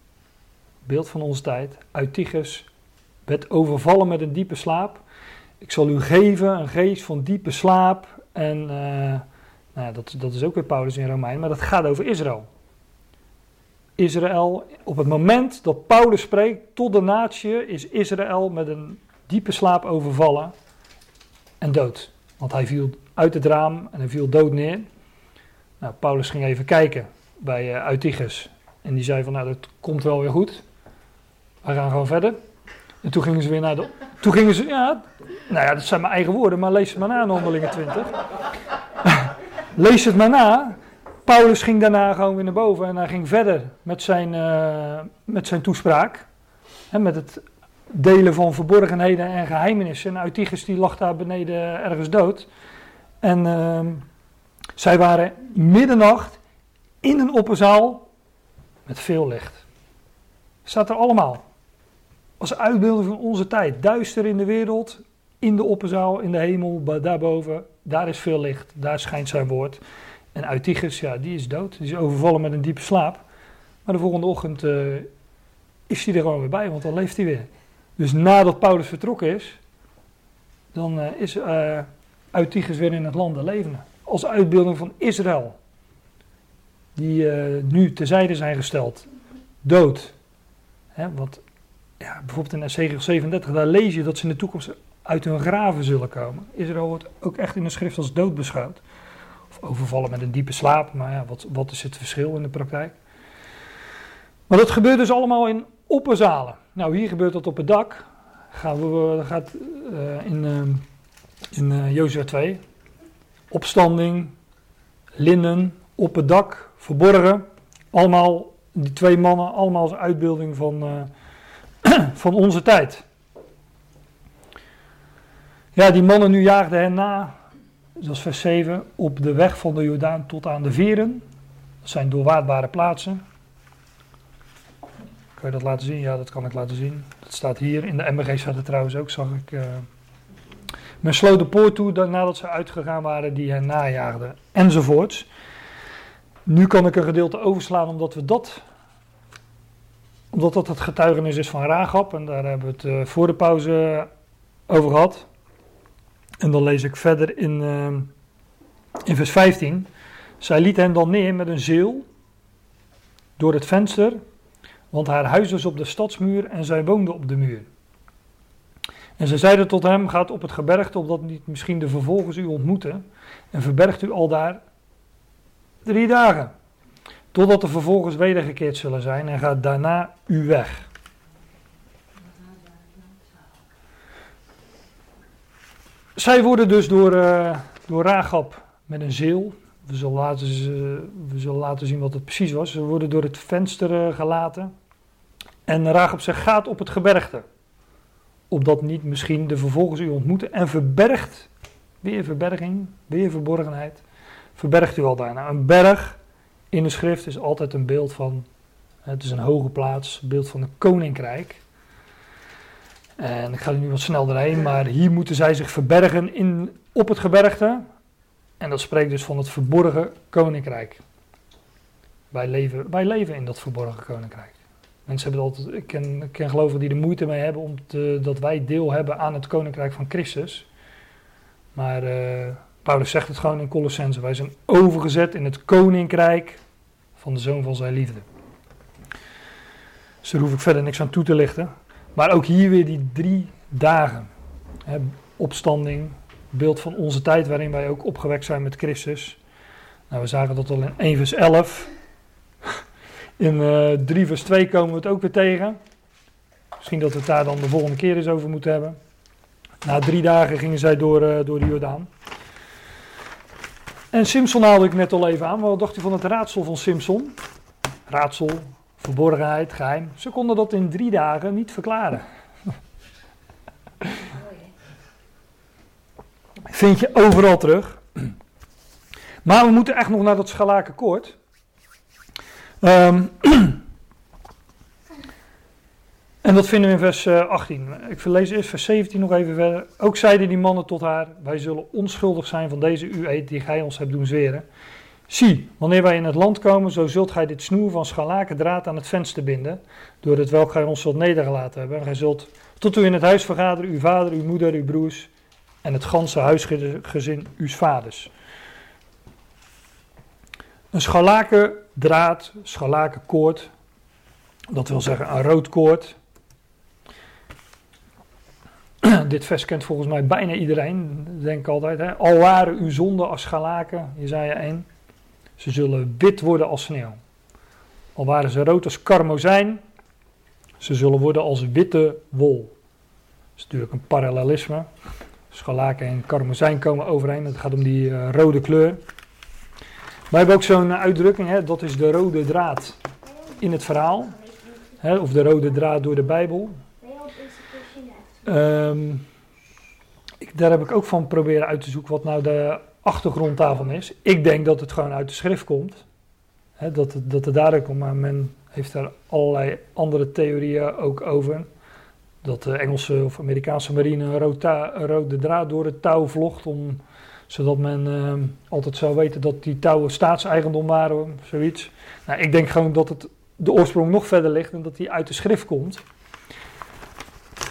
Beeld van onze tijd. Eutychus werd overvallen met een diepe slaap. Ik zal u geven een geest van diepe slaap. En uh, nou dat, dat is ook weer Paulus in Romein, maar dat gaat over Israël. Israël, op het moment dat Paulus spreekt tot de natie, is Israël met een diepe slaap overvallen en dood. Want hij viel uit het raam en hij viel dood neer. Nou, Paulus ging even kijken bij uh, Eutychus. En die zei van, nou dat komt wel weer goed. We gaan gewoon verder. En toen gingen ze weer naar de... Toen gingen ze, ja, nou ja, dat zijn mijn eigen woorden, maar lees het maar na in Handelingen 20. Lees het maar na. Paulus ging daarna gewoon weer naar boven en hij ging verder met zijn, uh, met zijn toespraak. En met het delen van verborgenheden en geheimenissen. En Eutychus die lag daar beneden ergens dood. En uh, zij waren middernacht in een opperzaal met veel licht. Staat er allemaal. Als uitbeelding van onze tijd. Duister in de wereld, in de opperzaal, in de hemel, daarboven. Daar is veel licht, daar schijnt zijn woord. En Eutychus, ja, die is dood. Die is overvallen met een diepe slaap. Maar de volgende ochtend uh, is hij er gewoon weer bij, want dan leeft hij weer. Dus nadat Paulus vertrokken is, dan uh, is uh, Eutychus weer in het land der levenden. Als uitbeelding van Israël. Die uh, nu terzijde zijn gesteld. Dood. Hè, want ja, bijvoorbeeld in Ezekiel 37, daar lees je dat ze in de toekomst uit hun graven zullen komen. Israël wordt ook echt in de schrift als dood beschouwd. Of overvallen met een diepe slaap, maar ja, wat, wat is het verschil in de praktijk? Maar dat gebeurt dus allemaal in opperzalen. Nou, hier gebeurt dat op het dak. Gaan we, gaat uh, in, uh, in uh, Jozua 2. Opstanding, linnen, op het dak, verborgen. Allemaal, die twee mannen, allemaal als uitbeelding van, van onze tijd. Ja, die mannen nu jaagden hen na, zoals vers 7, op de weg van de Jordaan tot aan de Veren. Dat zijn doorwaardbare plaatsen. Kan je dat laten zien? Ja, dat kan ik laten zien. Dat staat hier. In de MBG staat het trouwens ook, zag ik. Uh... Men sloot de poort toe nadat ze uitgegaan waren die hen najaagden. Enzovoorts. Nu kan ik een gedeelte overslaan omdat we dat omdat dat het getuigenis is van Ragab. En daar hebben we het uh, voor de pauze over gehad. En dan lees ik verder in, uh, in vers 15. Zij liet hen dan neer met een zeel door het venster want haar huis was op de stadsmuur en zij woonde op de muur. En ze zeiden tot hem: Gaat op het gebergte, opdat niet misschien de vervolgers u ontmoeten, en verbergt u al daar drie dagen, totdat de vervolgers wedergekeerd zullen zijn, en gaat daarna u weg. Zij worden dus door, uh, door met een zeel, we zullen, laten, we zullen laten zien wat het precies was. Ze worden door het venster uh, gelaten. En Ragab zegt, gaat op het gebergte. Opdat niet misschien de vervolgers u ontmoeten. En verbergt, weer verberging, weer verborgenheid. Verbergt u al daarna. Een berg in de schrift is altijd een beeld van, het is een hoge plaats, beeld van een koninkrijk. En ik ga nu wat snel doorheen, maar hier moeten zij zich verbergen in, op het gebergte. En dat spreekt dus van het verborgen koninkrijk. Wij leven, wij leven in dat verborgen koninkrijk. Mensen hebben altijd, ik ken, ken gelovigen die er moeite mee hebben om te, dat wij deel hebben aan het koninkrijk van Christus. Maar uh, Paulus zegt het gewoon in Colossense. Wij zijn overgezet in het koninkrijk van de zoon van zijn liefde. Dus daar hoef ik verder niks aan toe te lichten. Maar ook hier weer die drie dagen. Opstanding, beeld van onze tijd waarin wij ook opgewekt zijn met Christus. Nou, we zagen dat al in 1 vers 11. In uh, eh, 3 vers 2 komen we het ook weer tegen. Misschien dat we het daar dan de volgende keer eens over moeten hebben. Na drie dagen gingen zij door, uh, door de Jordaan. En Simpson haalde ik net al even aan. Wat dacht u van het raadsel van Simpson? Raadsel, verborgenheid, geheim. Ze konden dat in drie dagen niet verklaren. Vind je overal terug. Maar we moeten echt nog naar dat schalakenkoord. Um, En dat vinden we in vers eh, 18. Ik lees eerst vers 17 nog even verder. Ook zeiden die mannen tot haar: Wij zullen onschuldig zijn van deze u eet die gij ons hebt doen zweren. Zie, wanneer wij in het land komen, zo zult gij dit snoer van scharlaken draad aan het venster binden, door het welk gij ons zult nedergelaten hebben. En gij zult tot u in het huis vergaderen, uw vader, uw moeder, uw broers en het ganse huisgezin uws vaders. Een scharlaken draad, scharlaken koord, dat wil zeggen een rood koord. Dit vers kent volgens mij bijna iedereen, denk ik altijd. Hè? Al waren uw zonden als scharlaken, Jezaja 1. Ze zullen wit worden als sneeuw. Al waren ze rood als karmozijn, ze zullen worden als witte wol. Dat is natuurlijk een parallelisme. Scharlaken en karmozijn komen overeen. Het gaat om die uh, rode kleur. Wij hebben ook zo'n uitdrukking, hè, dat is de rode draad in het verhaal. Hè, of de rode draad door de Bijbel. Um, ik, daar heb ik ook van proberen uit te zoeken wat nou de achtergrond daarvan is. Ik denk dat het gewoon uit de schrift komt. Hè, dat, het, dat het komt, maar men heeft daar allerlei andere theorieën ook over. Dat de Engelse of Amerikaanse marine een, rode draad door het touw vlocht om zodat men uh, altijd zou weten dat die touwen staatseigendom waren, zoiets. Nou, ik denk gewoon dat het de oorsprong nog verder ligt en dat die uit de schrift komt.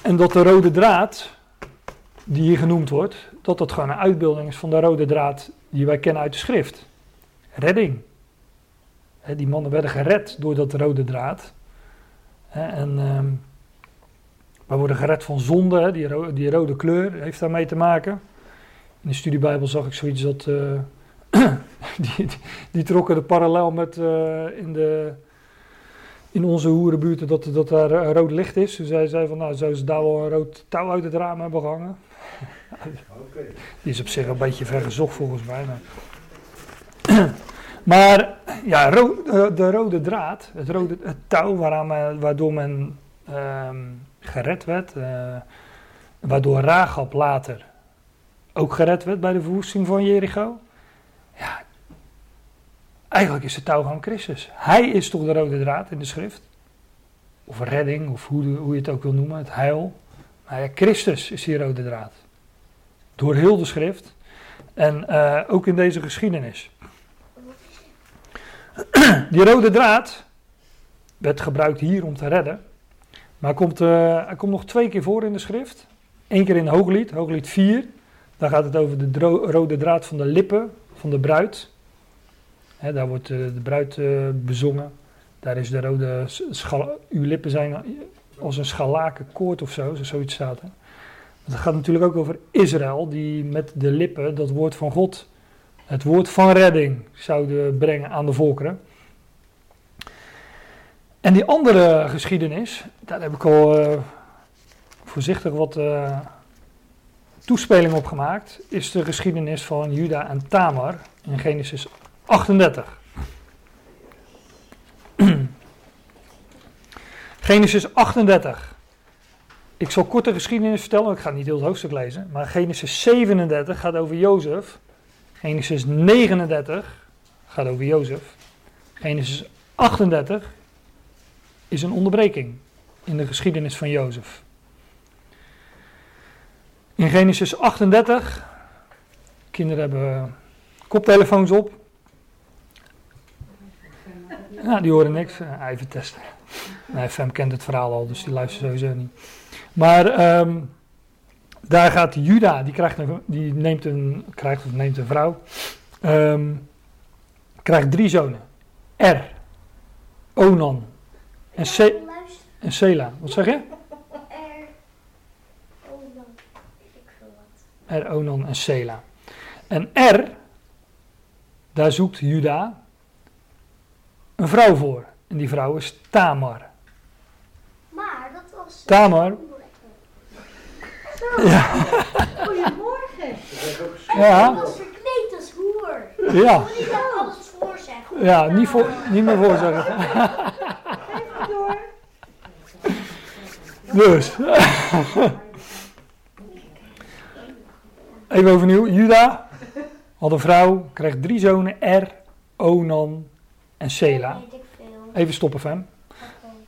En dat de rode draad, die hier genoemd wordt, dat dat gewoon een uitbeelding is van de rode draad die wij kennen uit de schrift. Redding. Die mannen werden gered door dat rode draad. He, en um, wij worden gered van zonde, die, die rode kleur heeft daarmee te maken. In de studiebijbel zag ik zoiets dat. Uh, die, die, trokken de parallel met uh, in, de, in onze hoerenbuurten dat, dat daar een rood licht is. Dus hij zei van nou, zouden ze daar wel een rood touw uit het raam hebben gehangen. Die is op zich een beetje vergezocht volgens mij. Maar, maar ja, de rode draad, het, rode, het touw waaraan men, waardoor men um, gered werd, uh, waardoor Rahab later ook gered werd bij de verwoesting van Jericho. Ja, eigenlijk is het touw van Christus. Hij is toch de rode draad in de schrift. Of redding, of hoe, hoe je het ook wil noemen, het heil. Maar ja, Christus is die rode draad. Door heel de schrift. En uh, ook in deze geschiedenis. Die rode draad werd gebruikt hier om te redden. Maar hij komt, uh, komt nog twee keer voor in de schrift. Eén keer in Hooglied, Hooglied 4. Daar gaat het over de rode draad van de lippen van de bruid. Daar wordt uh, de bruid bezongen. Daar is de rode. Uw lippen zijn als een scharlaken koord of zo, zoiets staat er. Het gaat natuurlijk ook over Israël, die met de lippen dat woord van God, het woord van redding, zouden brengen aan de volkeren. En die andere geschiedenis, daar heb ik al uh, voorzichtig wat toespeling op gemaakt, is de geschiedenis van Juda en Tamar in Genesis 38. Genesis 38. Ik zal kort de geschiedenis vertellen, ik ga niet heel het hoofdstuk lezen, maar Genesis 37 gaat over Jozef. Genesis 39 gaat over Jozef. Genesis 38 is een onderbreking in de geschiedenis van Jozef. In Genesis 38, kinderen hebben koptelefoons op. Ja, die horen niks. Even testen. Nee, Fem kent het verhaal al, dus die luistert sowieso niet. Maar um, daar gaat Juda, die, krijgt een, die neemt, een, krijgt of neemt een vrouw. Um, krijgt drie zonen. Er, Onan en, Se en Sela. Wat zeg je? Er, Onan en Sela. En Er, daar zoekt Juda een vrouw voor. En die vrouw is Tamar. Maar dat was. Tamar. Ja. Goedemorgen. Ja. was verkleed als hoer. Ja. Niet alles voorzeggen. Ja, niet, voor, niet meer voorzeggen. Even door. Dus. Even overnieuw. Juda had een vrouw, kreeg drie zonen, Er, Onan en Sela. Even stoppen, Fem.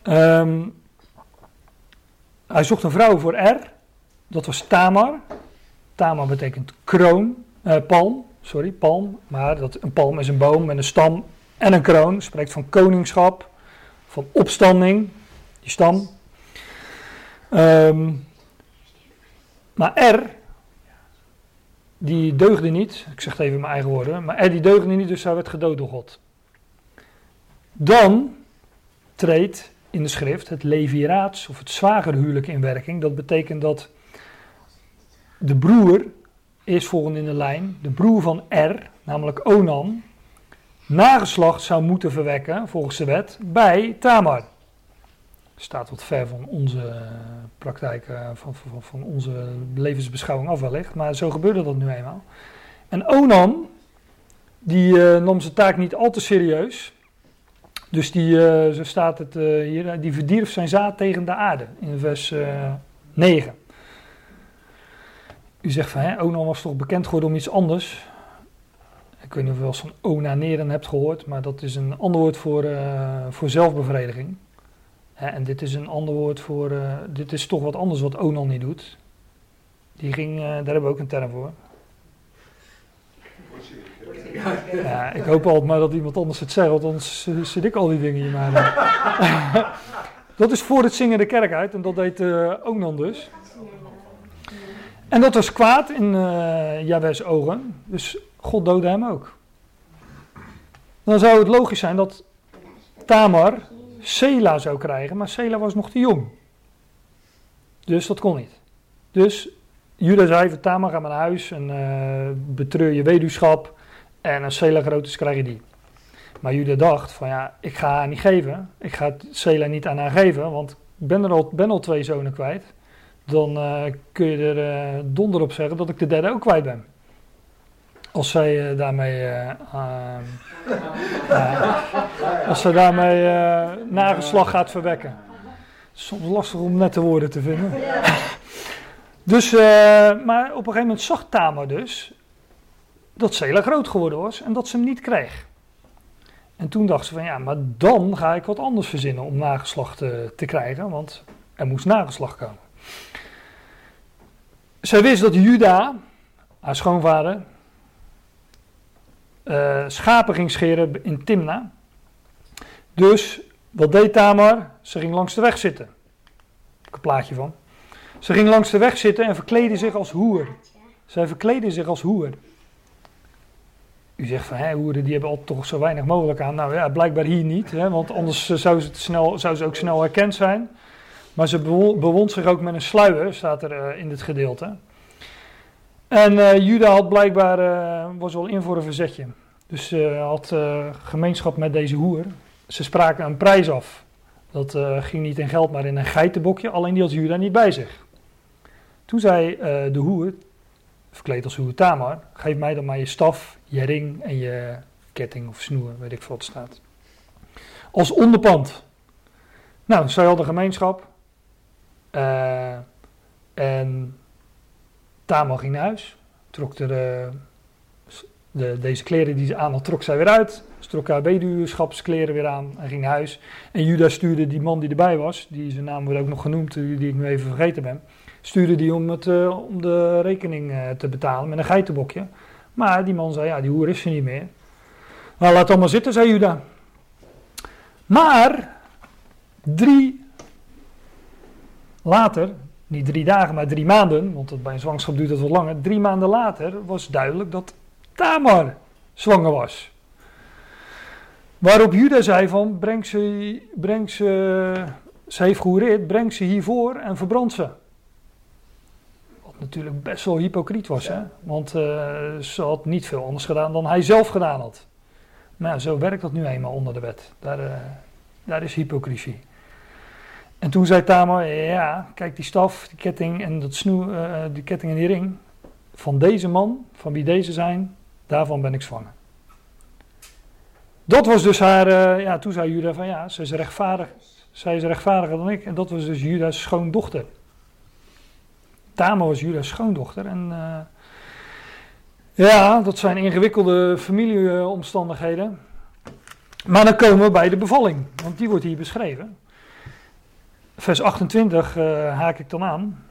Um, hij zocht een vrouw voor Er. Dat was Tamar. Tamar betekent kroon, eh, palm, sorry, palm. Maar dat, een palm is een boom met een stam en een kroon. Spreekt van koningschap, van opstanding, die stam. Ehm, maar Er, die deugde niet. Ik zeg het even in mijn eigen woorden. Maar Er die deugde niet, dus hij werd gedood door God. Dan treedt in de schrift het leviraats of het zwagerhuwelijk in werking. Dat betekent dat de broer is volgende in de lijn, de broer van Er, namelijk Onan, nageslacht zou moeten verwekken volgens de wet bij Tamar. Staat wat ver van onze praktijk, eh, van, van, van onze levensbeschouwing af wellicht, maar zo gebeurde dat nu eenmaal. En Onan, die uh, nam zijn taak niet al te serieus. Dus die, zo staat het hier, die verdierf zijn zaad tegen de aarde in vers uh, 9. U zegt van, hè, Onan was toch bekend geworden om iets anders. Ik weet niet of wel eens van onaneren hebt gehoord, maar dat is een ander woord voor, voor zelfbevrediging. Hè, en dit is een ander woord voor, dit is toch wat anders wat Onan niet doet. Die ging, daar hebben we ook een term voor. Ja, ik hoop altijd maar dat iemand anders het zegt, want anders zit ik al die dingen hier maar. dat is voor het zingen de kerk uit en dat deed Onan dus. En dat was kwaad in uh, ogen, dus God doodde hem ook. Dan zou het logisch zijn dat Tamar Sela zou krijgen, maar Sela was nog te jong. Dus dat kon niet. Dus Judah zei van Tamar, ga maar naar huis en uh, betreur je weduwschap. En als Sela groot is, krijg je die. Maar Judah dacht van ja, ik ga haar niet geven. Ik ga Sela niet aan haar geven, want ik ben, er al, ben al twee zonen kwijt. Dan uh, kun je er uh, donder op zeggen dat ik de derde ook kwijt ben. Als zij uh, daarmee, als zij daarmee nageslag gaat verwekken. Soms lastig om nette woorden te vinden. dus, maar op een gegeven moment zag Tamar dus dat Sela groot geworden was en dat ze hem niet kreeg. En toen dacht ze van ja, maar dan ga ik wat anders verzinnen om nageslacht te, te krijgen, want er moest nageslacht komen. Zij wist dat Juda, haar schoonvader, uh, schapen ging scheren in Timna. Dus wat deed Tamar? Ze ging langs de weg zitten. Heb ik een plaatje van. Ze ging langs de weg zitten en verkleedde zich als hoer. Zij verkleedde zich als hoer. U zegt van, hè, hoeren die hebben al toch zo weinig mogelijk aan. Nou ja, blijkbaar hier niet, hè, want anders zou ze, snel, zou ze ook snel herkend zijn. Maar ze bewond zich ook met een sluier, staat er uh, in dit gedeelte. En uh, Juda had blijkbaar, uh, was wel in voor een verzetje. Dus ze had gemeenschap met deze hoer. Ze spraken een prijs af. Dat ging niet in geld, maar in een geitenbokje. Alleen die had Juda niet bij zich. Toen zei de hoer, verkleed als hoer Tamar, geef mij dan maar je staf, je ring en je ketting of snoer, weet ik veel wat staat. Als onderpand. Nou, zij hadden gemeenschap. Uh, en Tamar ging naar huis. Trok er, uh, de, deze kleren die ze aan had, trok zij weer uit. Ze trok haar weduwschapskleren weer aan en ging naar huis. En Judas stuurde die man die erbij was, die zijn naam wordt ook nog genoemd, die, die ik nu even vergeten ben. Stuurde die om, het, om de rekening te betalen met een geitenbokje. Maar die man zei, ja, die hoer is er niet meer. Nou, laat allemaal zitten, zei Juda. Maar, drie later, niet drie dagen, maar drie maanden, want bij een zwangerschap duurt het wat langer. Drie maanden later was duidelijk dat Tamar zwanger was. Waarop Juda zei van, breng ze, breng ze, ze heeft gehoereerd, breng ze hiervoor en verbrand ze natuurlijk best wel hypocriet was. Hè? Want uh, ze had niet veel anders gedaan dan hij zelf gedaan had. Maar ja, zo werkt dat nu eenmaal onder de wet. Daar, uh, daar is hypocrisie. En toen zei Tamar, ja, kijk die staf, die ketting en dat snoe, uh, die ketting en die ring. Van deze man, van wie deze zijn, daarvan ben ik zwanger. Dat was dus haar, ja, toen zei Juda van ja, ze is rechtvaardig. Zij is rechtvaardiger dan ik. En dat was dus Juda's schoondochter. Tamar was Juda's schoondochter. En ja, dat zijn ingewikkelde familieomstandigheden. Maar dan komen we bij de bevalling, want die wordt hier beschreven. Vers 28 eh, haak ik dan aan.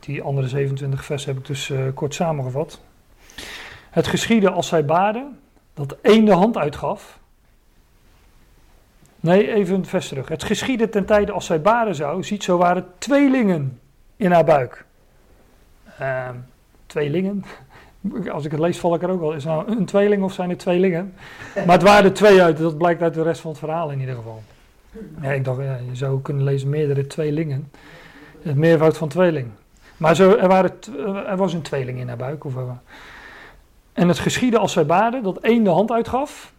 Die andere 27 vers heb ik dus eh, kort samengevat. Het geschiedde als zij baden, dat één de hand uitgaf. Nee, even een vers terug. Het geschiedde ten tijde als zij baden zou, ziet zo waren tweelingen in haar buik. Ehm, tweelingen? Als ik het lees val ik er ook wel. Is nou een tweeling of zijn het tweelingen? Maar het waren er twee uit, dat blijkt uit de rest van het verhaal in ieder geval. Ja, ik dacht, ja, je zou kunnen lezen meerdere tweelingen. Het meervoud van tweeling. Maar zo, er, waren, t- er was een tweeling in haar buik. Of, eh, en het geschiedde als zij baden, dat één de hand uitgaf.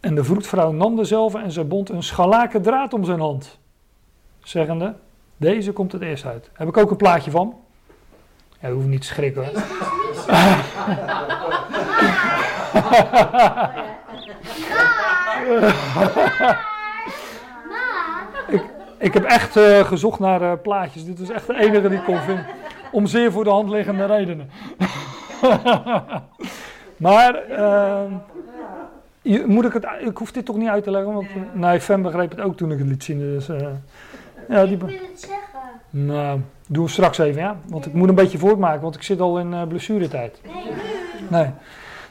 En de vroedvrouw nam dezelfde en zij bond een scharlaken draad om zijn hand. Zeggende, deze komt het eerst uit. Heb ik ook een plaatje van. Ja, je hoeft niet te schrikken hoor. Ik heb echt eh, gezocht naar eh, plaatjes. Dit was echt de enige die ik kon vinden. Om zeer voor de hand liggende redenen. maar, ehm, je, moet ik het, ik hoef dit toch niet uit te leggen, want nee, Fem begreep het ook toen ik het liet zien. Dus, eh, ja, die, Ik wil het zeggen. nou, doen we straks even, ja. Want ik moet een beetje voortmaken, want ik zit al in blessuretijd. Nee, nu. Nee.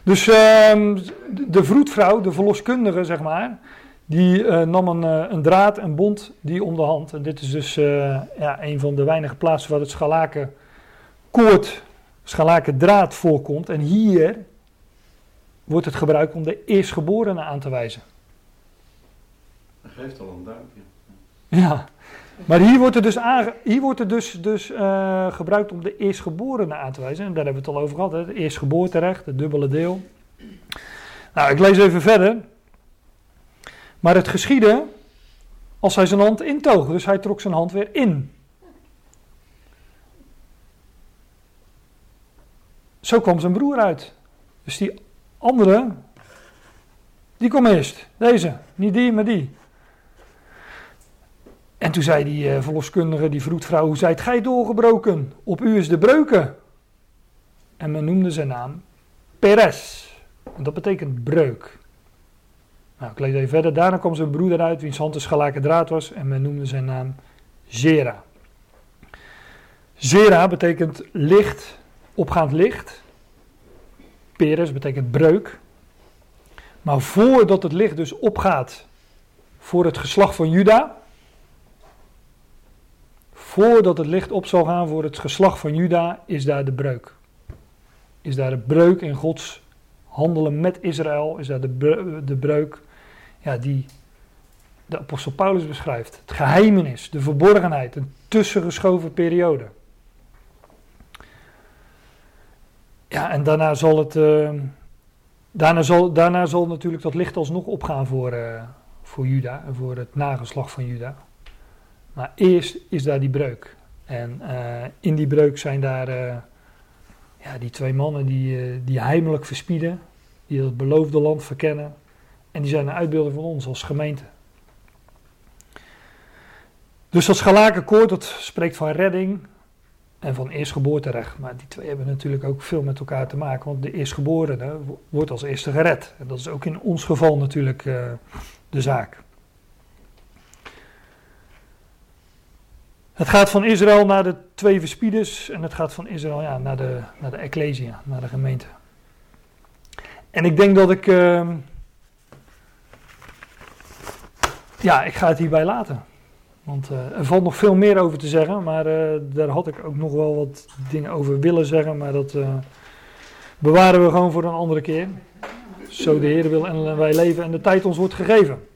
Dus ehm, de vroedvrouw, de verloskundige, zeg maar, die eh, nam een, eh, een draad en bond die om de hand. En dit is dus eh, ja, een van de weinige plaatsen waar het scharlaken koord, scharlaken draad voorkomt. En hier wordt het gebruikt om de eerstgeborene aan te wijzen. Dat geeft al een duimpje. Ja, maar hier wordt het dus, aange- hier wordt het dus, dus gebruikt om de eerstgeborene aan te wijzen. En daar hebben we het al over gehad, hè? het eerstgeboorterecht, het dubbele deel. Nou, ik lees even verder. Maar het geschiedde als hij zijn hand intoog, dus hij trok zijn hand weer in. Zo kwam zijn broer uit. Dus die andere, die kwam eerst. Deze, niet die, maar die. En toen zei die eh, verloskundige, die vroedvrouw, hoe zijt gij doorgebroken? Op u is de breuken. En men noemde zijn naam Peres. En dat betekent breuk. Nou, ik lees even verder. Daarna kwam zijn broeder uit, wiens hand een draad was. En men noemde zijn naam Zera. Zera betekent licht, opgaand licht. Peres betekent breuk. Maar voordat het licht dus opgaat voor het geslacht van Juda, voordat het licht op zal gaan voor het geslacht van Juda, is daar de breuk. Is daar de breuk in Gods handelen met Israël, is daar de breuk ja, die de apostel Paulus beschrijft. Het geheimenis, de verborgenheid, een tussengeschoven periode. Ja, en daarna zal het. eh, daarna, zal, daarna zal natuurlijk dat licht alsnog opgaan voor, eh, voor Juda en voor het nageslacht van Juda. Maar eerst is daar die breuk. En eh, in die breuk zijn daar eh, ja, die twee mannen die, die heimelijk verspieden, die het beloofde land verkennen. En die zijn een uitbeelding van ons als gemeente. Dus dat schalakenkoord, dat spreekt van redding en van eerstgeboorterecht. Maar die twee hebben natuurlijk ook veel met elkaar te maken, want de eerstgeborene wo- wordt als eerste gered. En dat is ook in ons geval natuurlijk eh, de zaak. Het gaat van Israël naar de twee verspieders en het gaat van Israël ja, naar, de, naar de Ecclesia, naar de gemeente. En ik denk dat ik. ehm, ja, ik ga het hierbij laten. Want eh, er valt nog veel meer over te zeggen, maar eh, daar had ik ook nog wel wat dingen over willen zeggen, maar dat eh, bewaren we gewoon voor een andere keer. Zo de Heer wil en wij leven en de tijd ons wordt gegeven.